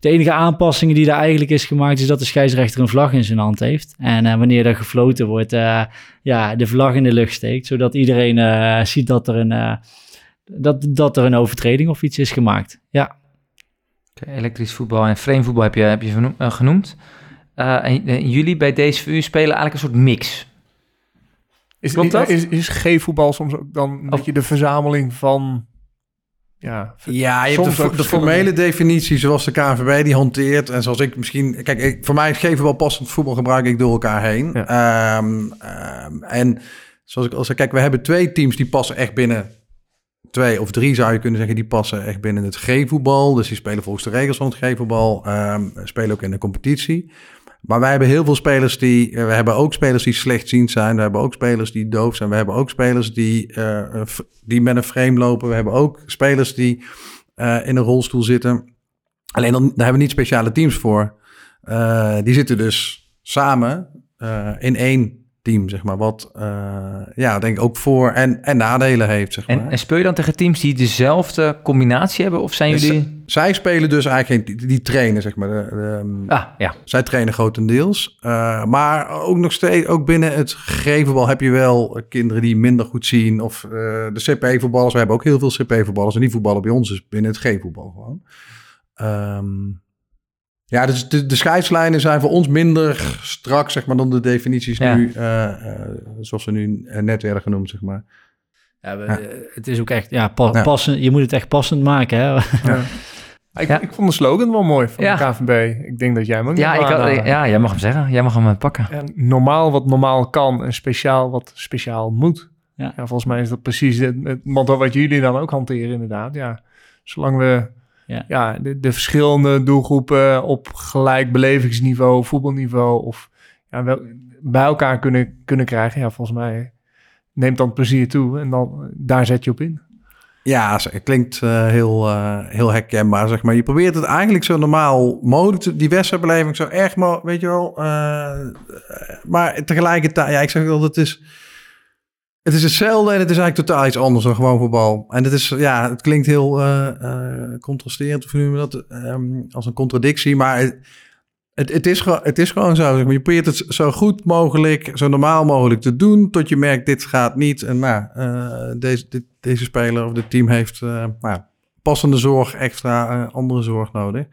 De enige aanpassingen die daar eigenlijk is gemaakt, is dat de scheidsrechter een vlag in zijn hand heeft. En uh, wanneer er gefloten wordt, uh, ja, de vlag in de lucht steekt. Zodat iedereen ziet dat er, een, dat, dat er een overtreding of iets is gemaakt. Ja. Okay, elektrisch voetbal en framevoetbal heb je, heb je genoemd. en, en jullie bij DSVU spelen eigenlijk een soort mix. Is, Klopt dat? Is, is, is G-voetbal soms ook dan een beetje de verzameling van ja, Ja, je hebt de, ook de formele definitie zoals de KNVB die hanteert. En zoals ik misschien... Kijk, ik, voor mij is geven wel passend voetbal gebruik ik door elkaar heen. Ehm, ehm, en zoals ik al zei, kijk, we hebben twee teams die passen echt binnen... Twee of drie zou je kunnen zeggen, die passen echt binnen het G-voetbal. Dus die spelen volgens de regels van het G-voetbal. ehm, spelen ook in de competitie. Maar wij hebben heel veel spelers die... eh, We hebben ook spelers die slechtziend zijn. We hebben ook spelers die doof zijn. We hebben ook spelers die, eh, die met een frame lopen. We hebben ook spelers die eh, in een rolstoel zitten. Alleen dan, daar hebben we niet speciale teams voor. Die zitten dus samen in één team, zeg maar. Wat eh, ja, denk ik ook voor- en, en nadelen heeft, zeg maar. En, en speel je dan tegen teams die dezelfde combinatie hebben? Of zijn Dus, jullie... Zij spelen dus eigenlijk geen... Die, die trainen, zeg maar. De, de, Ah, ja. Zij trainen grotendeels. Eh, maar ook nog steeds, ook binnen het gegevenbal heb je wel kinderen die minder goed zien. Of eh, de CP-voetballers. We hebben ook heel veel CP-voetballers. En die voetballen bij ons dus binnen het G-voetbal gewoon. Ehm, ja, dus de, de scheidslijnen zijn voor ons minder strak, zeg maar, dan de definities Ja. nu, eh, eh, zoals ze nu eh, net werden genoemd, zeg maar. Ja, we- Ja. Het is ook echt, ja, pa- Ja. passen, je moet het echt passend maken. Hè? [laughs] Ja. Ik, Ja. ik vond de slogan wel mooi van Ja. de KVB. Ik denk dat jij hem ook Ja, ik had- ja, jij mag hem zeggen. Jij mag hem pakken. Ja, normaal wat normaal kan en speciaal wat speciaal moet. Ja. volgens mij is dat precies het, het motto wat jullie dan ook hanteren inderdaad. Ja, zolang we Ja. ja. de, de verschillende doelgroepen op gelijk belevingsniveau, voetbalniveau of ja, wel, bij elkaar kunnen, kunnen krijgen. Ja, volgens mij neemt dan plezier toe en dan daar zet je op in. Ja, het klinkt eh, heel, eh, heel herkenbaar, zeg maar. Je probeert het eigenlijk zo normaal mogelijk, te- die wedstrijdbeleving zo erg mogelijk, weet je wel. eh, eh, maar tegelijkertijd, ja, ik zeg wel, het is, het is hetzelfde en het is eigenlijk totaal iets anders dan gewoon voetbal. En het is, ja, het klinkt heel eh, eh, contrasterend, of hoe noem je dat, Ehm, als een contradictie, maar het, het, is, het is gewoon zo. Je probeert het zo goed mogelijk, zo normaal mogelijk te doen, tot je merkt, dit gaat niet. En nou, eh, deze, dit, deze speler of dit team heeft nou, passende zorg, extra andere zorg nodig.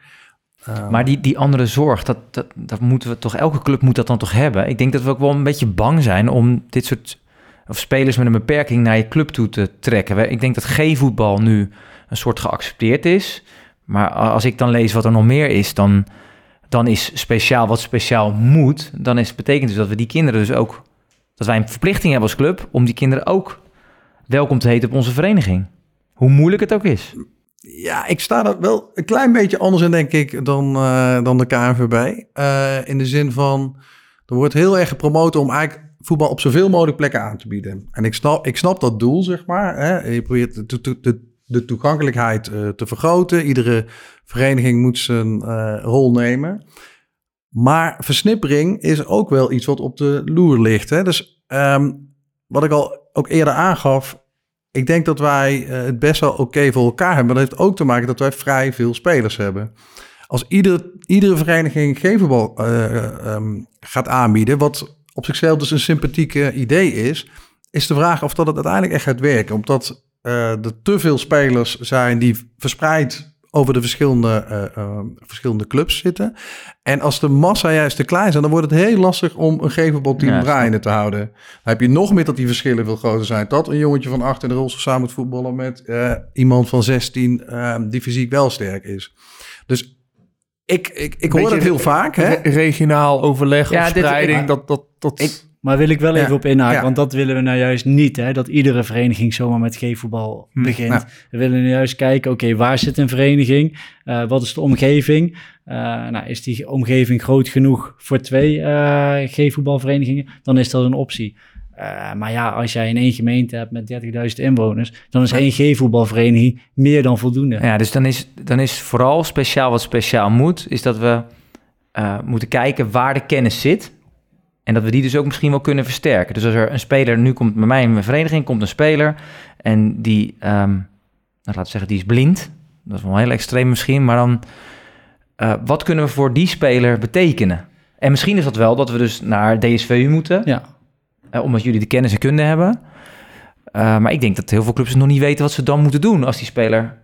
Eh, Maar die, die andere zorg, dat, dat moeten we toch, elke club moet dat dan toch hebben. Ik denk dat we ook wel een beetje bang zijn om dit soort of spelers met een beperking naar je club toe te trekken. Ik denk dat G-voetbal nu een soort geaccepteerd is. Maar als ik dan lees wat er nog meer is, dan, dan is speciaal wat speciaal moet. Dan is, betekent dus dat we die kinderen dus ook, dat wij een verplichting hebben als club om die kinderen ook welkom te heten op onze vereniging. Hoe moeilijk het ook is. Ja, ik sta er wel een klein beetje anders in, denk ik, dan, eh, dan de KNVB. Eh, in de zin van, er wordt heel erg gepromoot om eigenlijk voetbal op zoveel mogelijk plekken aan te bieden. En ik snap, ik snap dat doel, zeg maar. Hè. Je probeert de, de, de toegankelijkheid eh, te vergroten. Iedere vereniging moet zijn eh, rol nemen. Maar versnippering is ook wel iets wat op de loer ligt. Hè? Dus ehm, wat ik al ook eerder aangaf, ik denk dat wij eh, het best wel oké voor elkaar hebben. Dat heeft ook te maken dat wij vrij veel spelers hebben. Als iedere, iedere vereniging gevenbal gaat aanbieden, wat op zichzelf dus een sympathieke idee is, is de vraag of dat het uiteindelijk echt gaat werken. Omdat eh, er te veel spelers zijn die verspreid over de verschillende, eh, eh, verschillende clubs zitten. En als de massa juist te klein zijn, dan wordt het heel lastig om een gevenbalteam Ja, draaiende te houden. Dan heb je nog meer dat die verschillen veel groter zijn. Dat een jongetje van acht in de rolstoel samen moet voetballen met eh, iemand van 16 eh, die fysiek wel sterk is. Dus ik, ik, ik hoor het heel vaak. Hè? Re- regionaal overleg Ja, of spreiding, dat, dat, dat... ik- Maar wil ik wel Ja. even op inhaken, Ja. want dat willen we nou juist niet. Hè? Dat iedere vereniging zomaar met G-voetbal Hm. begint. Ja. We willen nu juist kijken, oké, waar zit een vereniging? Eh, wat is de omgeving? Eh, nou, is die omgeving groot genoeg voor twee eh, G-voetbalverenigingen? Dan is dat een optie. Eh, maar ja, als jij in één gemeente hebt met 30.000 inwoners, dan is één G-voetbalvereniging meer dan voldoende. Ja, dus dan is, dan is vooral speciaal wat speciaal moet, is dat we eh, moeten kijken waar de kennis zit. En dat we die dus ook misschien wel kunnen versterken. Dus als er een speler, nu komt bij mij in mijn vereniging, komt een speler en die, ehm nou, laten we zeggen, die is blind. Dat is wel heel extreem misschien, maar dan, eh, wat kunnen we voor die speler betekenen? En misschien is dat wel dat we dus naar DSVU moeten, Ja. Eh, omdat jullie de kennis en kunde hebben. Eh, maar ik denk dat heel veel clubs nog niet weten wat ze dan moeten doen als die speler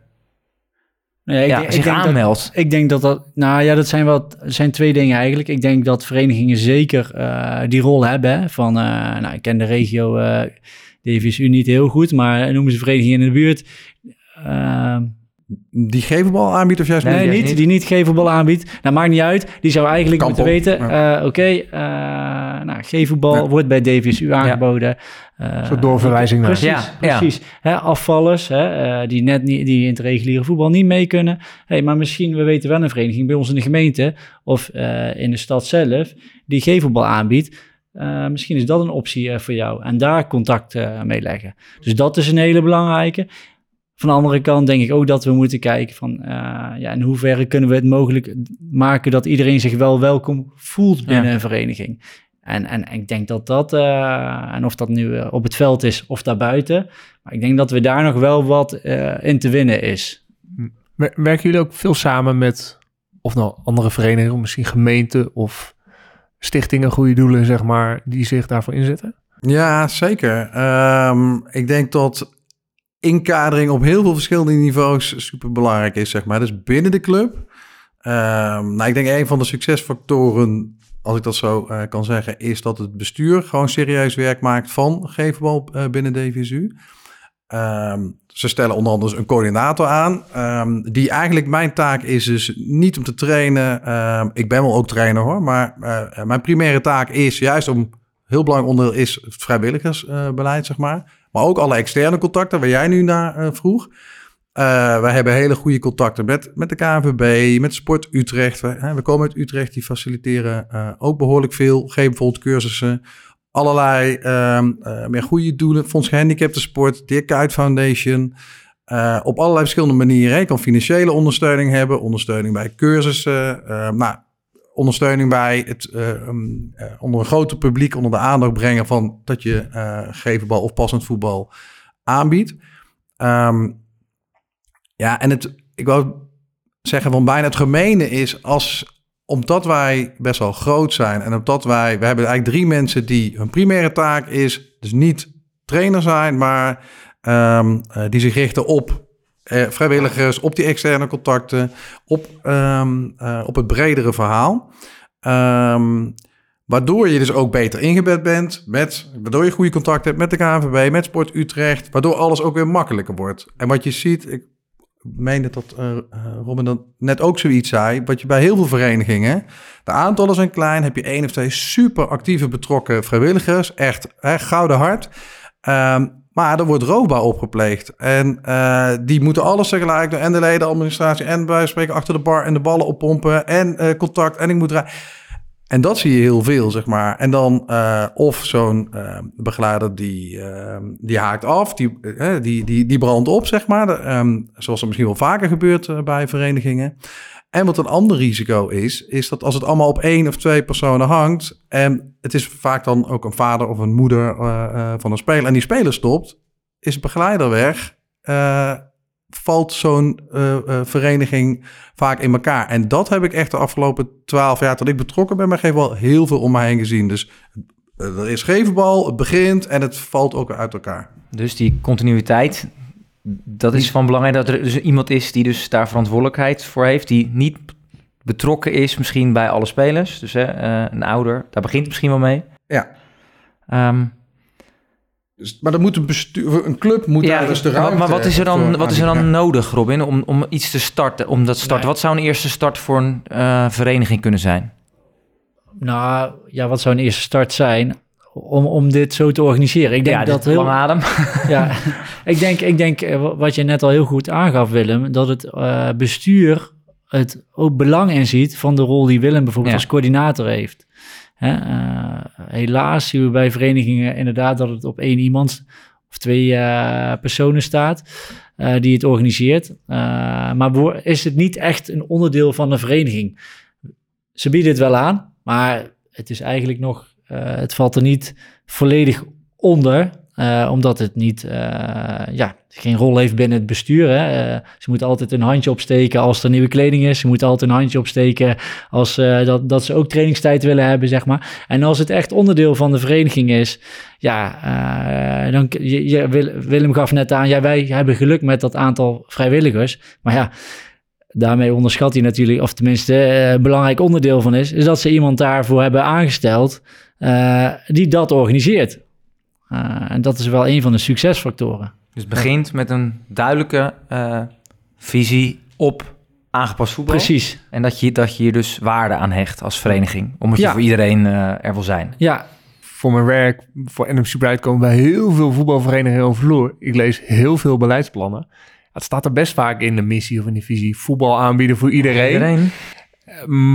ja, ik, ja, ik zich denk dat- aanmeldt. Ik denk dat dat, nou ja, dat zijn wel, zijn twee dingen eigenlijk. Ik denk dat verenigingen zeker eh, die rol hebben. Hè, van, nou, ik ken de regio eh DVSU niet heel goed, maar noemen ze verenigingen in de buurt. Die gevenbal aanbiedt of juist Nee, niet? Die niet gevenbal aanbiedt. Nou, maakt niet uit. Die zou eigenlijk Kampel, moeten weten... eh, Oké, eh, nou, gevenbal Ja. wordt bij DVSU aangeboden. Eh, Zo'n doorverwijzing naar. Precies, Ja, ja. precies. Hè, afvallers hè, eh, die net niet, die in het reguliere voetbal niet mee kunnen. Hey, maar misschien, we weten wel een vereniging bij ons in de gemeente of eh, in de stad zelf die gevenbal aanbiedt. Eh, misschien is dat een optie eh, voor jou en daar contact eh, mee leggen. Dus dat is een hele belangrijke. Van de andere kant denk ik ook dat we moeten kijken van eh, ja, in hoeverre kunnen we het mogelijk maken dat iedereen zich wel welkom voelt binnen Ja. een vereniging. En, en ik denk dat dat, eh, en of dat nu eh, op het veld is of daarbuiten, maar ik denk dat we daar nog wel wat eh, in te winnen is. Wer- Werken jullie ook veel samen met, of nou andere verenigingen, misschien gemeenten of stichtingen, goede doelen, zeg maar, die zich daarvoor inzetten? Ja, zeker. Ehm, ik denk dat inkadering op heel veel verschillende niveaus super belangrijk is, zeg maar. Dus binnen de club. Ehm, nou, ik denk een van de succesfactoren, als ik dat zo eh, kan zeggen, is dat het bestuur gewoon serieus werk maakt van geefbal eh, binnen DVSU. Ehm, ze stellen onder andere een coördinator aan, ehm, die eigenlijk mijn taak is dus niet om te trainen. Ik ben wel ook trainer hoor, maar eh, mijn primaire taak is juist om heel belangrijk onderdeel is het vrijwilligersbeleid, zeg maar. Maar ook alle externe contacten waar jij nu naar eh, vroeg. Eh, wij hebben hele goede contacten met, met de KNVB, met Sport Utrecht. We, hè, we komen uit Utrecht, die faciliteren eh, ook behoorlijk veel. Geven bijvoorbeeld cursussen. Allerlei ehm, eh, meer goede doelen. Fonds Gehandicapten Sport, Dirk Kuyt Foundation. Op allerlei verschillende manieren. Je kan financiële ondersteuning hebben, ondersteuning bij cursussen. nou, ondersteuning bij het eh, um, eh, onder een groter publiek onder de aandacht brengen van dat je eh gevenbal of passend voetbal aanbiedt. Ehm, ja, en het, ik wou zeggen van bijna het gemene is als omdat wij best wel groot zijn en omdat wij, we hebben eigenlijk drie mensen die hun primaire taak is, dus niet trainer zijn, maar ehm, eh, die zich richten op eh, vrijwilligers, op die externe contacten, op, ehm, eh, op het bredere verhaal. Ehm, waardoor je dus ook beter ingebed bent, met, waardoor je goede contact hebt met de KNVB, met Sport Utrecht, waardoor alles ook weer makkelijker wordt. En wat je ziet, ik meende dat eh, Robin dat net ook zoiets zei, wat je bij heel veel verenigingen, de aantallen zijn klein, heb je één of twee super actieve betrokken vrijwilligers, echt gouden hart. Ehm, maar er wordt roofbouw opgepleegd. En eh, die moeten alles tegelijk doen. En de ledenadministratie en bij spreken achter de bar en de ballen oppompen. En eh, contact. En ik moet draaien. En dat zie je heel veel, zeg maar. En dan eh, of zo'n begeleider die, die haakt af, die, die, die, die brandt op, zeg maar. Ehm, zoals er misschien wel vaker gebeurt bij verenigingen. En wat een ander risico is, is dat als het allemaal op één of twee personen hangt... en het is vaak dan ook een vader of een moeder eh, eh, van een speler... en die speler stopt, is de begeleider weg... eh, valt zo'n vereniging vaak in elkaar. En dat heb ik echt de afgelopen twaalf jaar... dat ik betrokken ben, maar geef wel heel veel om me heen gezien. Dus er is gevenbal, het begint en het valt ook uit elkaar. Dus die continuïteit, dat is van belang. Dat er dus iemand is die dus daar verantwoordelijkheid voor heeft, die niet betrokken is misschien bij alle spelers. Dus hè, eh, een ouder, daar begint het misschien wel mee. Ja. Ehm, Dus, maar dan moet een, bestuur, een club moet daar dus de maar, ruimte maar wat is er dan, wat is er dan nodig, Robin, om, om iets te starten? Om dat starten? Nee. Wat zou een eerste start voor een eh, vereniging kunnen zijn? Nou ja, wat zou een eerste start zijn om, om dit zo te organiseren? Ik denk ja, dat heel, lange adem. [laughs] ja, ik denk, ik denk eh, wat je net al heel goed aangaf, Willem, dat het eh, bestuur het ook belang in ziet van de rol die Willem bijvoorbeeld Ja. als coördinator heeft. Hè, eh, helaas zien we bij verenigingen inderdaad dat het op één iemand of twee personen staat die het organiseert. Maar is het niet echt een onderdeel van de vereniging? Ze bieden het wel aan, maar het is eigenlijk nog, het valt er niet volledig onder. eh, omdat het niet, eh, ja, geen rol heeft binnen het bestuur. Hè. Eh, ze moeten altijd een handje opsteken als er nieuwe kleding is. Ze moeten altijd een handje opsteken als eh, dat, dat ze ook trainingstijd willen hebben, zeg maar. En als het echt onderdeel van de vereniging is, ja, eh, dan je, je, Wil- Willem gaf net aan, ja, wij hebben geluk met dat aantal vrijwilligers. Maar ja, daarmee onderschat hij natuurlijk, of tenminste eh, een belangrijk onderdeel van is, is dat ze iemand daarvoor hebben aangesteld eh, die dat organiseert. Eh, en dat is wel een van de succesfactoren. Dus het begint met een duidelijke eh, visie op aangepast voetbal. Precies. En dat je, dat je hier dus waarde aan hecht als vereniging. Omdat Ja. je voor iedereen eh, er wil zijn. Ja, Voor mijn werk, voor NMC Bright komen bij heel veel voetbalverenigingen over vloer. Ik lees heel veel beleidsplannen. Het staat er best vaak in de missie of in de visie. Voetbal aanbieden voor iedereen. Iedereen.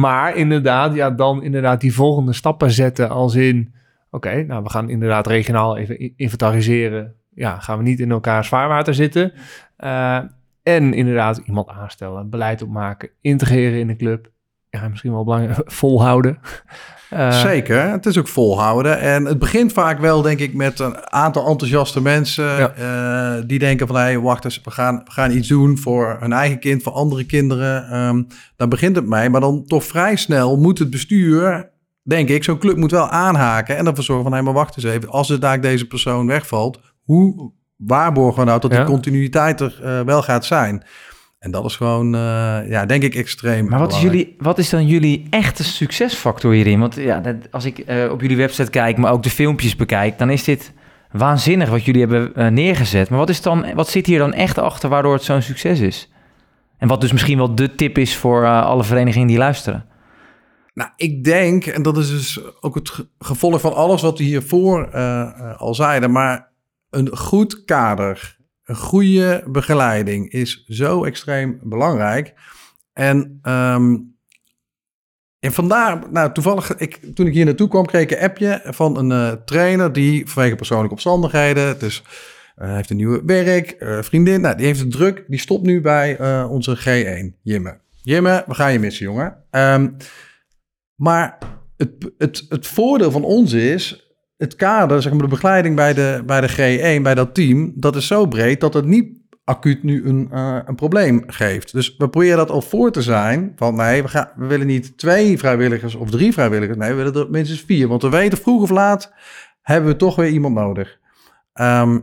Maar inderdaad, ja, dan inderdaad die volgende stappen zetten als in... Oké, nou, we gaan inderdaad regionaal even inventariseren. Ja, gaan we niet in elkaar zwaarwater zitten. Eh, en inderdaad iemand aanstellen, beleid opmaken, integreren in de club. Ja, misschien wel belangrijk, [laughs] volhouden. Eh, Zeker, het is ook volhouden. En het begint vaak wel, denk ik, met een aantal enthousiaste mensen... Ja. eh, die denken van, hé, hey, wacht eens, we gaan, we gaan iets doen voor hun eigen kind, voor andere kinderen. Ehm dan begint het mee, maar dan toch vrij snel moet het bestuur... Denk ik, zo'n club moet wel aanhaken en ervoor zorgen van... hé, maar wacht eens even, als er daar deze persoon wegvalt... hoe waarborgen we nou dat Ja. die continuïteit er eh, wel gaat zijn? En dat is gewoon, eh, ja, denk ik, extreem Maar wat is, jullie, wat is dan jullie echte succesfactor hierin? Want ja, dat, als ik eh, op jullie website kijk, maar ook de filmpjes bekijk, dan is dit waanzinnig wat jullie hebben eh, neergezet. Maar wat, is dan, wat zit hier dan echt achter waardoor het zo'n succes is? En wat dus misschien wel de tip is voor alle verenigingen die luisteren. Nou, ik denk, en dat is dus ook het ge- gevolg van alles wat we hiervoor al zeiden, maar een goed kader, een goede begeleiding is zo extreem belangrijk. En, ehm, en vandaar, nou toevallig, ik, toen ik hier naartoe kwam, kreeg ik een appje van een eh, trainer die vanwege persoonlijke omstandigheden, dus eh, heeft een nieuwe werk, eh, vriendin, nou, die heeft het druk, die stopt nu bij onze G1, Jimme. Jimme, we gaan je missen, jongen. Ehm, maar het, het, het voordeel van ons is, het kader, zeg maar de begeleiding bij de, bij de G1, bij dat team, dat is zo breed dat het niet acuut nu een, eh, een probleem geeft. Dus we proberen dat al voor te zijn, van nee, we, gaan, we willen niet twee vrijwilligers of drie vrijwilligers, nee, we willen er minstens vier. Want we weten, vroeg of laat hebben we toch weer iemand nodig. Ehm,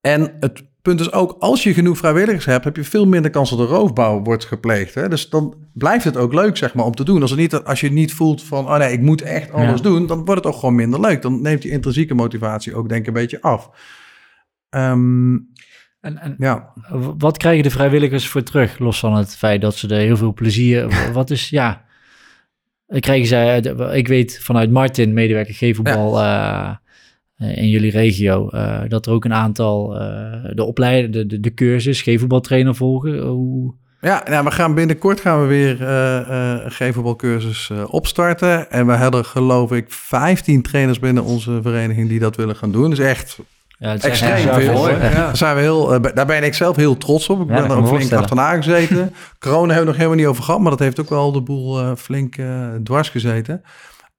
en het punt is ook, als je genoeg vrijwilligers hebt, heb je veel minder kans dat er roofbouw wordt gepleegd. Hè? Dus dan blijft het ook leuk, zeg maar, om te doen. Als, het niet, als je niet voelt van, oh nee, ik moet echt alles Ja. doen, dan wordt het ook gewoon minder leuk. Dan neemt die intrinsieke motivatie ook, denk ik, een beetje af. Ehm, en, en ja. wat krijgen de vrijwilligers voor terug? Los van het feit dat ze er heel veel plezier... [laughs] wat is, ja... Krijgen zij, ik weet vanuit Martin, medewerker G-voetbal eh, eh, in jullie regio, eh, dat er ook een aantal eh, de opleiding, de, de, de cursus G-voetbaltrainer volgen. Hoe, Ja, nou, we gaan binnenkort gaan we weer eh eh, een gevenbalcursus eh, opstarten. En we hebben geloof ik 15 trainers binnen onze vereniging die dat willen gaan doen. Dus echt ja, het echt extreem veel. Daar, zijn we heel, eh, daar ben ik zelf heel trots op. Ik Ja, ben er ook flink achterna gezeten. [laughs] Corona hebben we nog helemaal niet over gehad, maar dat heeft ook wel de boel eh, flink eh, dwars gezeten.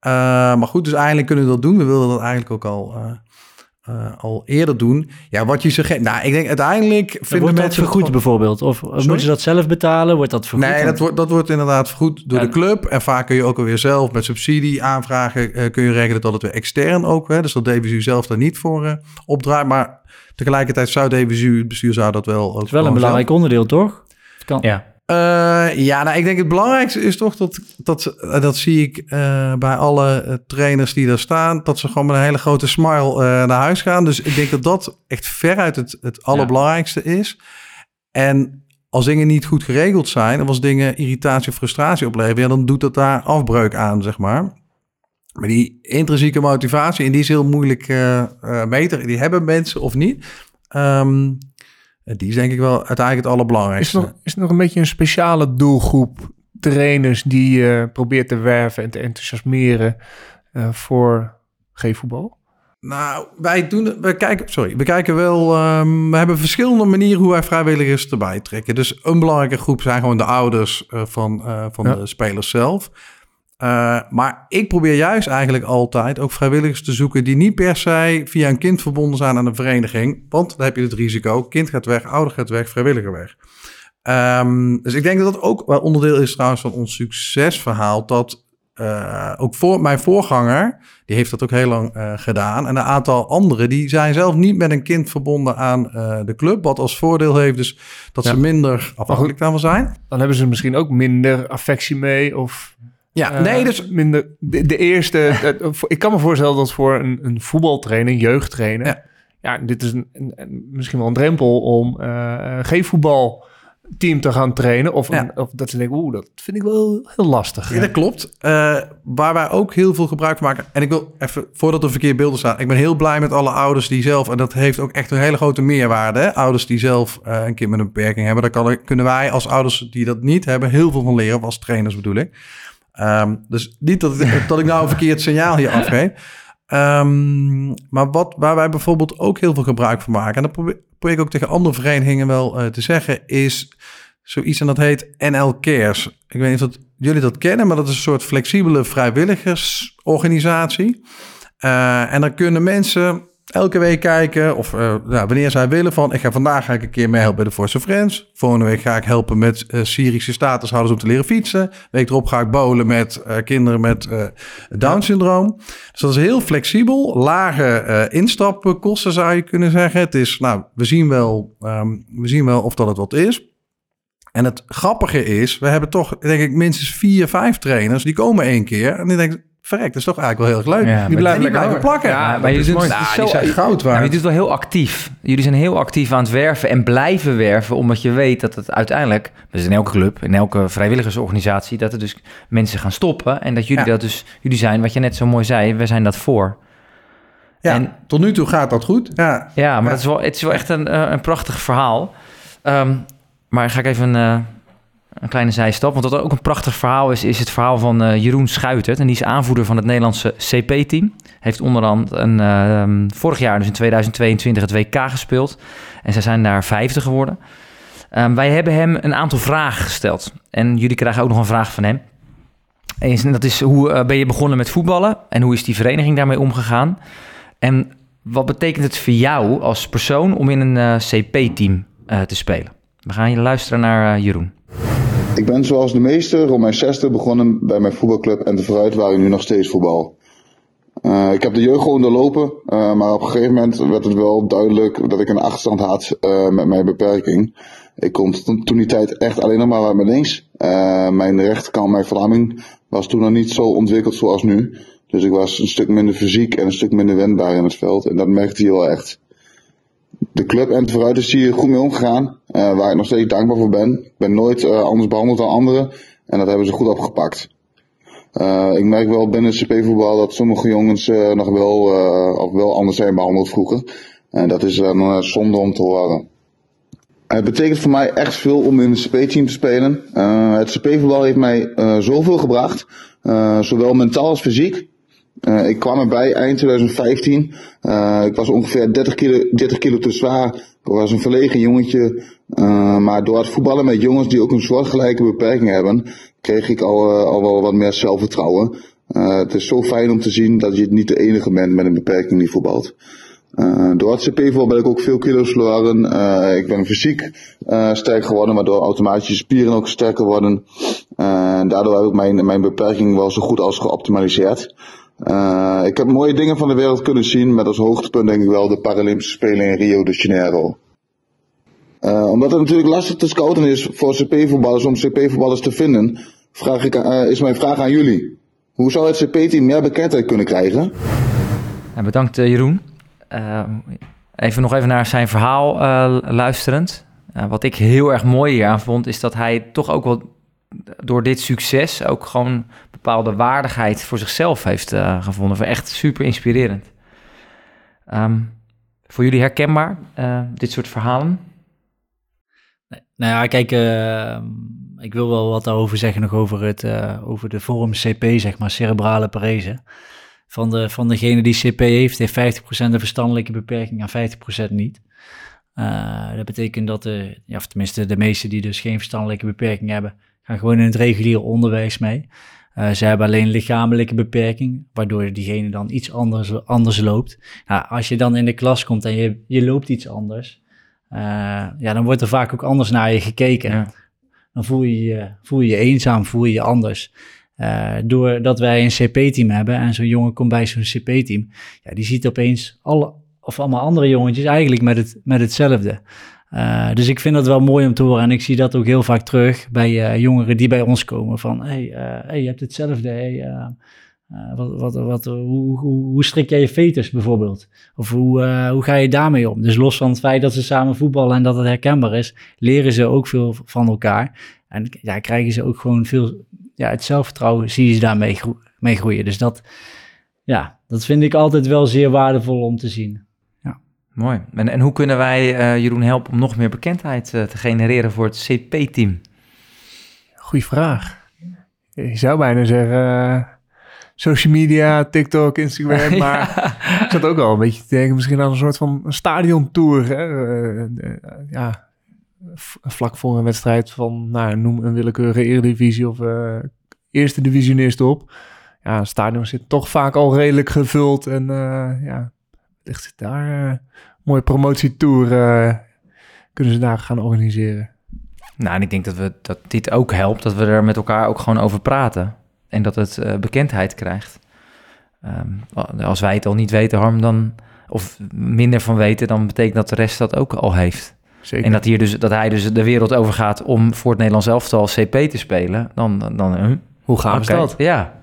Eh, maar goed, dus eindelijk kunnen we dat doen. We wilden dat eigenlijk ook al, eh, eh, al eerder doen. Ja, wat je zegt, nou, ik denk uiteindelijk vinden wordt dat mensen vergoed het bijvoorbeeld? Of moeten ze dat zelf betalen? Wordt dat vergoed? Nee, dat wordt, dat wordt inderdaad vergoed door Ja. de club. En vaak kun je ook alweer zelf met subsidie aanvragen... eh, kun je regelen dat het weer extern ook... Hè, dus dat DVSU zelf daar niet voor eh, opdraait. Maar tegelijkertijd zou DVSU, het bestuur zou dat wel ook Het is wel een belangrijk onderdeel, toch? Het kan. Ja. Eh, ja, nou, ik denk het belangrijkste is toch dat, dat, eh, dat zie ik eh, bij alle trainers die daar staan, dat ze gewoon met een hele grote smile naar huis gaan. Dus ik denk dat dat echt veruit het, het allerbelangrijkste is. En als dingen niet goed geregeld zijn, of als dingen irritatie of frustratie opleveren, ja, dan doet dat daar afbreuk aan, zeg maar. Maar die intrinsieke motivatie, en die is heel moeilijk eh, meten. Die hebben mensen of niet. Ehm, die is denk ik wel uiteindelijk het Is allerbelangrijkste. er, nog, is er nog een beetje een speciale doelgroep trainers die je probeert te werven en te enthousiasmeren eh, voor G-voetbal? Nou, wij doen, we kijken, sorry, we kijken wel, ehm, we hebben verschillende manieren hoe wij vrijwilligers erbij trekken. Dus een belangrijke groep zijn gewoon de ouders eh, van, eh, van Ja. de spelers zelf. Eh, maar ik probeer juist eigenlijk altijd ook vrijwilligers te zoeken die niet per se via een kind verbonden zijn aan een vereniging. Want dan heb je het risico, kind gaat weg, ouder gaat weg, vrijwilliger weg. Ehm, dus ik denk dat dat ook wel onderdeel is trouwens van ons succesverhaal. Dat eh, ook voor mijn voorganger, die heeft dat ook heel lang eh, gedaan. En een aantal anderen, die zijn zelf niet met een kind verbonden aan de club. Wat als voordeel heeft dus dat Ja. ze minder afhankelijk daarvan zijn. Dan hebben ze misschien ook minder affectie mee of Ja, eh, nee, dus minder de, de eerste. eh, voor- ik kan me voorstellen dat voor een, een voetbaltrainer, jeugdtrainer, ja. Ja. dit is een, een- een- misschien wel een drempel om eh, G-voetbal team te gaan trainen. Of, Ja. een- of dat ze denken, oeh, dat vind ik wel heel lastig. Ja, dat klopt. Eh, waar wij ook heel veel gebruik van maken. En ik wil even, voordat er verkeerd beelden staan. Ik ben heel blij met alle ouders die zelf. En dat heeft ook echt een hele grote meerwaarde. Hè? Ouders die zelf eh, een kind met een beperking hebben. Daar kan, kunnen wij als ouders die dat niet hebben. heel veel van leren. Of als trainers bedoel ik. Ehm, dus niet dat, [laughs] dat ik nou een verkeerd signaal hier afgeef. Ehm, maar wat, waar wij bijvoorbeeld ook heel veel gebruik van maken. En dat probeer, probeer ik ook tegen andere verenigingen wel eh, te zeggen. Is zoiets en dat heet NL Cares. Ik weet niet of dat, jullie dat kennen, maar dat is een soort flexibele vrijwilligersorganisatie. Eh, en dan kunnen mensen elke week kijken of nou, wanneer zij willen van... ik ga vandaag ga ik een keer meehelpen bij de Force of Friends. Volgende week ga ik helpen met eh, Syrische statushouders om te leren fietsen. Week erop ga ik bowlen met eh, kinderen met Down-syndroom. Dus dat is heel flexibel. Lage instapkosten zou je kunnen zeggen. Het is, nou, we zien wel, ehm, we zien wel of dat het wat is. En het grappige is, we hebben toch, denk ik, minstens vier, vijf trainers. Die komen één keer en die denken, verrek, dat is toch eigenlijk wel heel erg leuk. Ja, die blijven, blijven plakken. Ja, maar het Nou, zo- die zijn goud Ja, waard. je doet het wel heel actief. Jullie zijn heel actief aan het werven en blijven werven, omdat je weet dat het uiteindelijk, dus in elke club, in elke vrijwilligersorganisatie, dat er dus mensen gaan stoppen en dat jullie Ja. dat dus, jullie zijn, wat je net zo mooi zei, we zijn dat voor. ja, en- tot nu toe gaat dat goed. Ja, Ja, maar Ja. Dat is wel, het is wel echt een, eh, een prachtig verhaal. Ehm, maar ga ik even eh, een kleine zijstap. Want wat ook een prachtig verhaal is, is het verhaal van eh, Jeroen Schuitert. En die is aanvoerder van het Nederlandse CP-team. Heeft onderhand een, ehm, vorig jaar, dus in 2022, het WK gespeeld. En zij zijn daar vijfde geworden. Ehm, wij hebben hem een aantal vragen gesteld. En jullie krijgen ook nog een vraag van hem. En dat is, hoe eh, ben je begonnen met voetballen? En hoe is die vereniging daarmee omgegaan? En wat betekent het voor jou als persoon om in een eh, CP-team te spelen? We gaan hier luisteren naar Jeroen. Ik ben zoals de meesten rond mijn zesde begonnen bij mijn voetbalclub en te vooruit waar ik nu nog steeds voetbal. Eh, ik heb de jeugd gewoon doorlopen, eh, maar op een gegeven moment werd het wel duidelijk dat ik een achterstand had eh, met mijn beperking. Ik kon toen die tijd echt alleen nog maar uit mijn links. Mijn rechterkant, mijn verlamming, was toen nog niet zo ontwikkeld zoals nu. Dus ik was een stuk minder fysiek en een stuk minder wendbaar in het veld. En dat merkte je wel echt. De club en het vooruit is hier goed mee omgegaan. eh, waar ik nog steeds dankbaar voor ben. Ik ben nooit eh, anders behandeld dan anderen. En dat hebben ze goed opgepakt. Eh, ik merk wel binnen het CP-voetbal dat sommige jongens nog wel, of wel anders zijn behandeld vroeger. En dat is eh, zonde om te horen. Het betekent voor mij echt veel om in een CP-team te spelen. Het CP-voetbal heeft mij zoveel gebracht. zowel mentaal als fysiek. Eh, ik kwam erbij eind 2015. Eh, ik was ongeveer 30 kilo, 30 kilo te zwaar. Ik was een verlegen jongetje. Eh, maar door het voetballen met jongens die ook een soortgelijke beperking hebben, kreeg ik al, al wel wat meer zelfvertrouwen. Het is zo fijn om te zien dat je niet de enige bent met een beperking die voetbalt. Door het CP-voetbal ben ik ook veel kilo's verloren. Ik ben fysiek sterk geworden, waardoor automatisch je spieren ook sterker worden. En daardoor heb ik mijn, mijn beperking wel zo goed als geoptimaliseerd. Eh, ik heb mooie dingen van de wereld kunnen zien, met als hoogtepunt denk ik wel de Paralympische Spelen in Rio de Janeiro. Eh, omdat het natuurlijk lastig te scouten is voor CP-voetballers om CP-voetballers te vinden, vraag ik, eh, is mijn vraag aan jullie. Hoe zou het CP-team meer bekendheid kunnen krijgen? Bedankt Jeroen. Even nog even naar zijn verhaal luisterend. Wat ik heel erg mooi hieraan vond, is dat hij toch ook wel door dit succes ook gewoon bepaalde waardigheid voor zichzelf heeft eh, gevonden. Echt super inspirerend. Ehm, voor jullie herkenbaar, eh, dit soort verhalen? Nou ja, kijk, eh, ik wil wel wat daarover zeggen nog over, het, over de vorm CP, zeg maar, cerebrale parese. Van, de, van degene die CP heeft, heeft 50% een verstandelijke beperking en 50% niet. Dat betekent dat, ja, of tenminste de meesten die dus geen verstandelijke beperking hebben, gaan gewoon in het reguliere onderwijs mee. Eh, ze hebben alleen lichamelijke beperking, waardoor diegene dan iets anders, anders loopt. Nou, als je dan in de klas komt en je, je loopt iets anders, eh, ja, dan wordt er vaak ook anders naar je gekeken. Ja. Dan voel je je, voel je je eenzaam, voel je je anders. Eh, doordat wij een CP-team hebben en zo'n jongen komt bij zo'n CP-team, ja, die ziet opeens alle, of allemaal andere jongetjes eigenlijk met, het, met hetzelfde. Eh, dus ik vind dat wel mooi om te horen en ik zie dat ook heel vaak terug bij eh, jongeren die bij ons komen van, hey, eh, hey, je hebt hetzelfde, hey, wat, wat, wat, hoe, hoe, hoe strik jij je fetus bijvoorbeeld? Of hoe, hoe ga je daarmee om? Dus los van het feit dat ze samen voetballen en dat het herkenbaar is, leren ze ook veel van elkaar. En ja, krijgen ze ook gewoon veel, ja, het zelfvertrouwen zie je daarmee mee groeien. Dus dat, ja, dat vind ik altijd wel zeer waardevol om te zien. Mooi. En, en hoe kunnen wij uh, Jeroen helpen om nog meer bekendheid uh, te genereren voor het CP-team? Goeie vraag. Je zou bijna zeggen uh, social media, TikTok, Instagram, [laughs] maar ja. ik zat ook al een beetje te denken misschien aan een soort van stadiontour. Hè? ja, vlak voor een wedstrijd van, nou, noem een willekeurige eredivisie of eerste divisionist op ja, het stadion zit toch vaak al redelijk gevuld. En ja, ligt zit daar uh, mooie promotietour uh, kunnen ze daar gaan organiseren. Nou, en ik denk dat, we, dat dit ook helpt, dat we er met elkaar ook gewoon over praten. En dat het bekendheid krijgt. Um, als wij het al niet weten, Harm, dan, of minder van weten, dan betekent dat de rest dat ook al heeft. Zeker. En dat, hier dus, dat hij dus de wereld over gaat om voor het Nederlands elftal CP te spelen, dan... dan Hoe gaaf okay. is dat? Ja,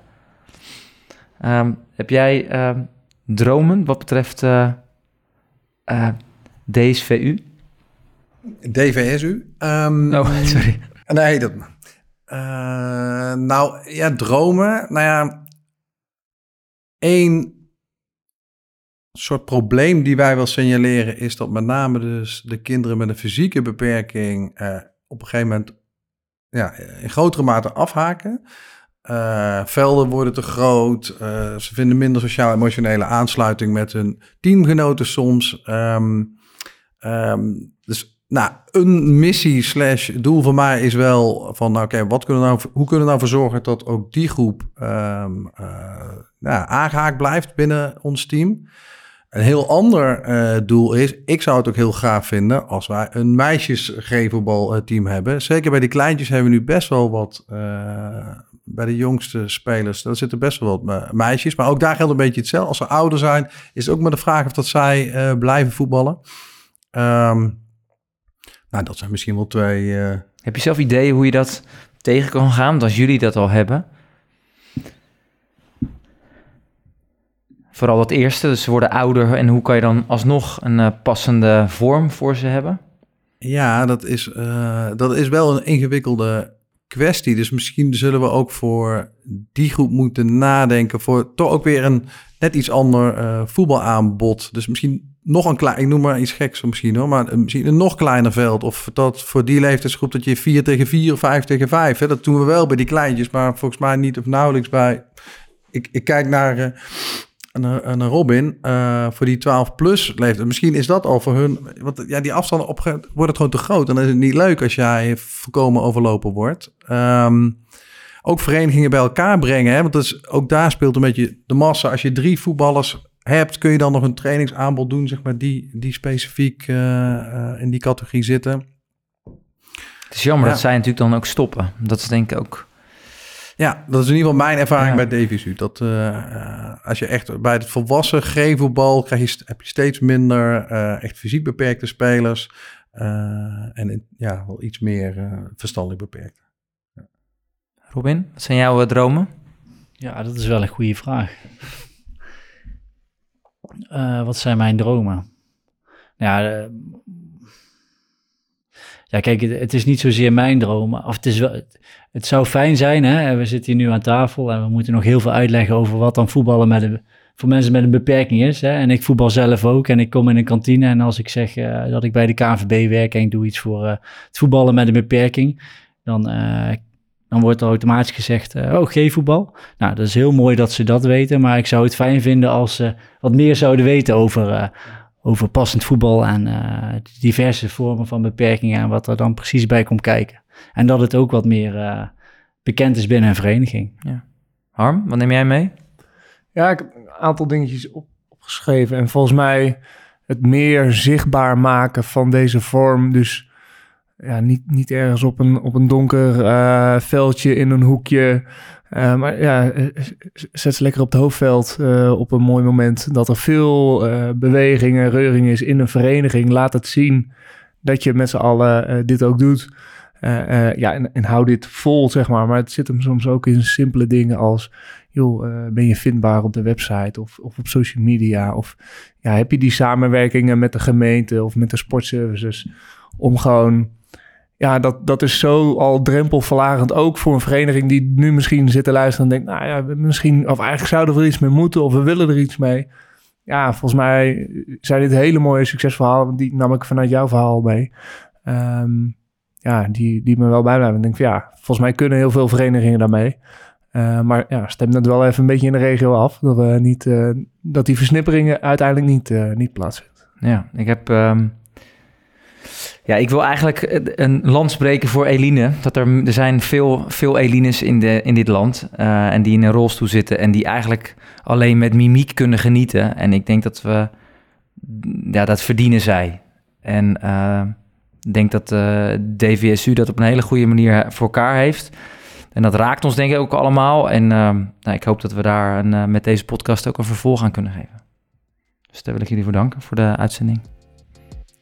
Um, heb jij uh, dromen wat betreft uh, uh, DSVU? DVSU? Um, oh, [laughs] sorry. Nee, dat... nou, ja, dromen. Nou ja, één soort probleem die wij wel signaleren... is dat met name dus de kinderen met een fysieke beperking... op een gegeven moment ja, in grotere mate afhaken... Uh, velden worden te groot. Uh, ze vinden minder sociaal-emotionele aansluiting met hun teamgenoten soms. Um, um, dus nou, een missie slash doel van mij is wel van, nou, oké, wat kunnen nou, hoe kunnen we nou zorgen dat ook die groep um, aangehaakt blijft binnen ons team? Een heel ander doel is, ik zou het ook heel graag vinden als wij een meisjesgevelbalteam hebben. Zeker bij die kleintjes hebben we nu best wel wat bij de jongste spelers, daar zitten best wel wat meisjes. Maar ook daar geldt een beetje hetzelfde. Als ze ouder zijn, is het ook maar de vraag of dat zij uh, blijven voetballen. Um, nou, dat zijn misschien wel twee... Uh... Heb je zelf ideeën hoe je dat tegen kan gaan? Want als jullie dat al hebben... Vooral het eerste, dus ze worden ouder. En hoe kan je dan alsnog een uh, passende vorm voor ze hebben? Ja, dat is, dat is wel een ingewikkelde kwestie. Dus misschien zullen we ook voor die groep moeten nadenken voor toch ook weer een net iets ander uh, voetbalaanbod. Dus misschien nog een klein, ik noem maar iets geks misschien hoor, maar misschien een nog kleiner veld. Of dat voor die leeftijdsgroep dat je 4 tegen 4 of 5 tegen 5. Hè? Dat doen we wel bij die kleintjes, maar volgens mij niet of nauwelijks bij. Ik, ik kijk naar uh, een, een Robin uh, voor die 12 plus leeftijd. Misschien is dat al voor hun. Want ja, die afstanden op worden gewoon te groot. En dan is het niet leuk als jij voorkomen overlopen wordt. Um, ook verenigingen bij elkaar brengen. Hè? Want is, ook daar speelt een beetje de massa. Als je drie voetballers hebt, kun je dan nog een trainingsaanbod doen, zeg maar, die, die specifiek uh, uh, in die categorie zitten. Het is jammer ja. dat zij natuurlijk dan ook stoppen. Dat is denk ik ook ja, dat is in ieder geval mijn ervaring ja. bij Davies Dat uh, als je echt bij het volwassen gevelbal krijg je, heb je steeds minder uh, echt fysiek beperkte spelers. en ja, wel iets meer verstandelijk beperkt. Ja. Robin, wat zijn jouw dromen? Ja, dat is wel een goede vraag. wat zijn mijn dromen? Ja, ja, kijk, het, is niet zozeer mijn droom. Of het, is wel, het zou fijn zijn, hè? we zitten hier nu aan tafel en we moeten nog heel veel uitleggen over wat dan voetballen met een, voor mensen met een beperking is. Hè? En ik voetbal zelf ook en ik kom in een kantine en als ik zeg uh, dat ik bij de KNVB werk en ik doe iets voor uh, het voetballen met een beperking, dan, uh, dan wordt er automatisch gezegd, oh, G-voetbal. Nou, dat is heel mooi dat ze dat weten, maar ik zou het fijn vinden als ze wat meer zouden weten over over passend voetbal en uh, diverse vormen van beperkingen en wat er dan precies bij komt kijken. En dat het ook wat meer uh, bekend is binnen een vereniging. Ja. Harm, wat neem jij mee? Ja, ik heb een aantal dingetjes op, opgeschreven. En volgens mij het meer zichtbaar maken van deze vorm. Dus ja, niet, niet ergens op een, op een donker uh, veldje in een hoekje. Uh, maar ja, zet ze lekker op het hoofdveld uh, op een mooi moment. Dat er veel beweging en reuring is in een vereniging. Laat het zien dat je met z'n allen dit ook doet. Eh, eh, ja, en, en hou dit vol, zeg maar. Maar het zit hem soms ook in simpele dingen als... joh, eh, ben je vindbaar op de website of, of op social media? Of ja, heb je die samenwerkingen met de gemeente of met de sportservices... om gewoon... Ja, dat, dat is zo al drempelverlagend ook voor een vereniging die nu misschien zit te luisteren en denkt, nou ja, misschien, of eigenlijk zouden we er iets mee moeten of we willen er iets mee. Ja, volgens mij zijn dit hele mooie succesverhalen, die nam ik vanuit jouw verhaal mee. Ehm, ja, die, die me wel bijblijven. Ik denk van ja, volgens mij kunnen heel veel verenigingen daarmee. Uh, maar ja, stem het wel even een beetje in de regio af. Dat, we niet, uh, dat die versnipperingen uiteindelijk niet, uh, niet plaatsvinden. Ja, ik heb... Um, ja, ik wil eigenlijk een land spreken voor Eline. Dat er, er zijn veel, veel Elines in, de, in dit land. en die in een rolstoel zitten. En die eigenlijk alleen met mimiek kunnen genieten. En ik denk dat we... Ja, dat verdienen zij. En ik denk dat DVSU dat op een hele goede manier voor elkaar heeft. En dat raakt ons denk ik ook allemaal. En nou, ik hoop dat we daar een, met deze podcast ook een vervolg aan kunnen geven. Dus daar wil ik jullie voor danken voor de uitzending.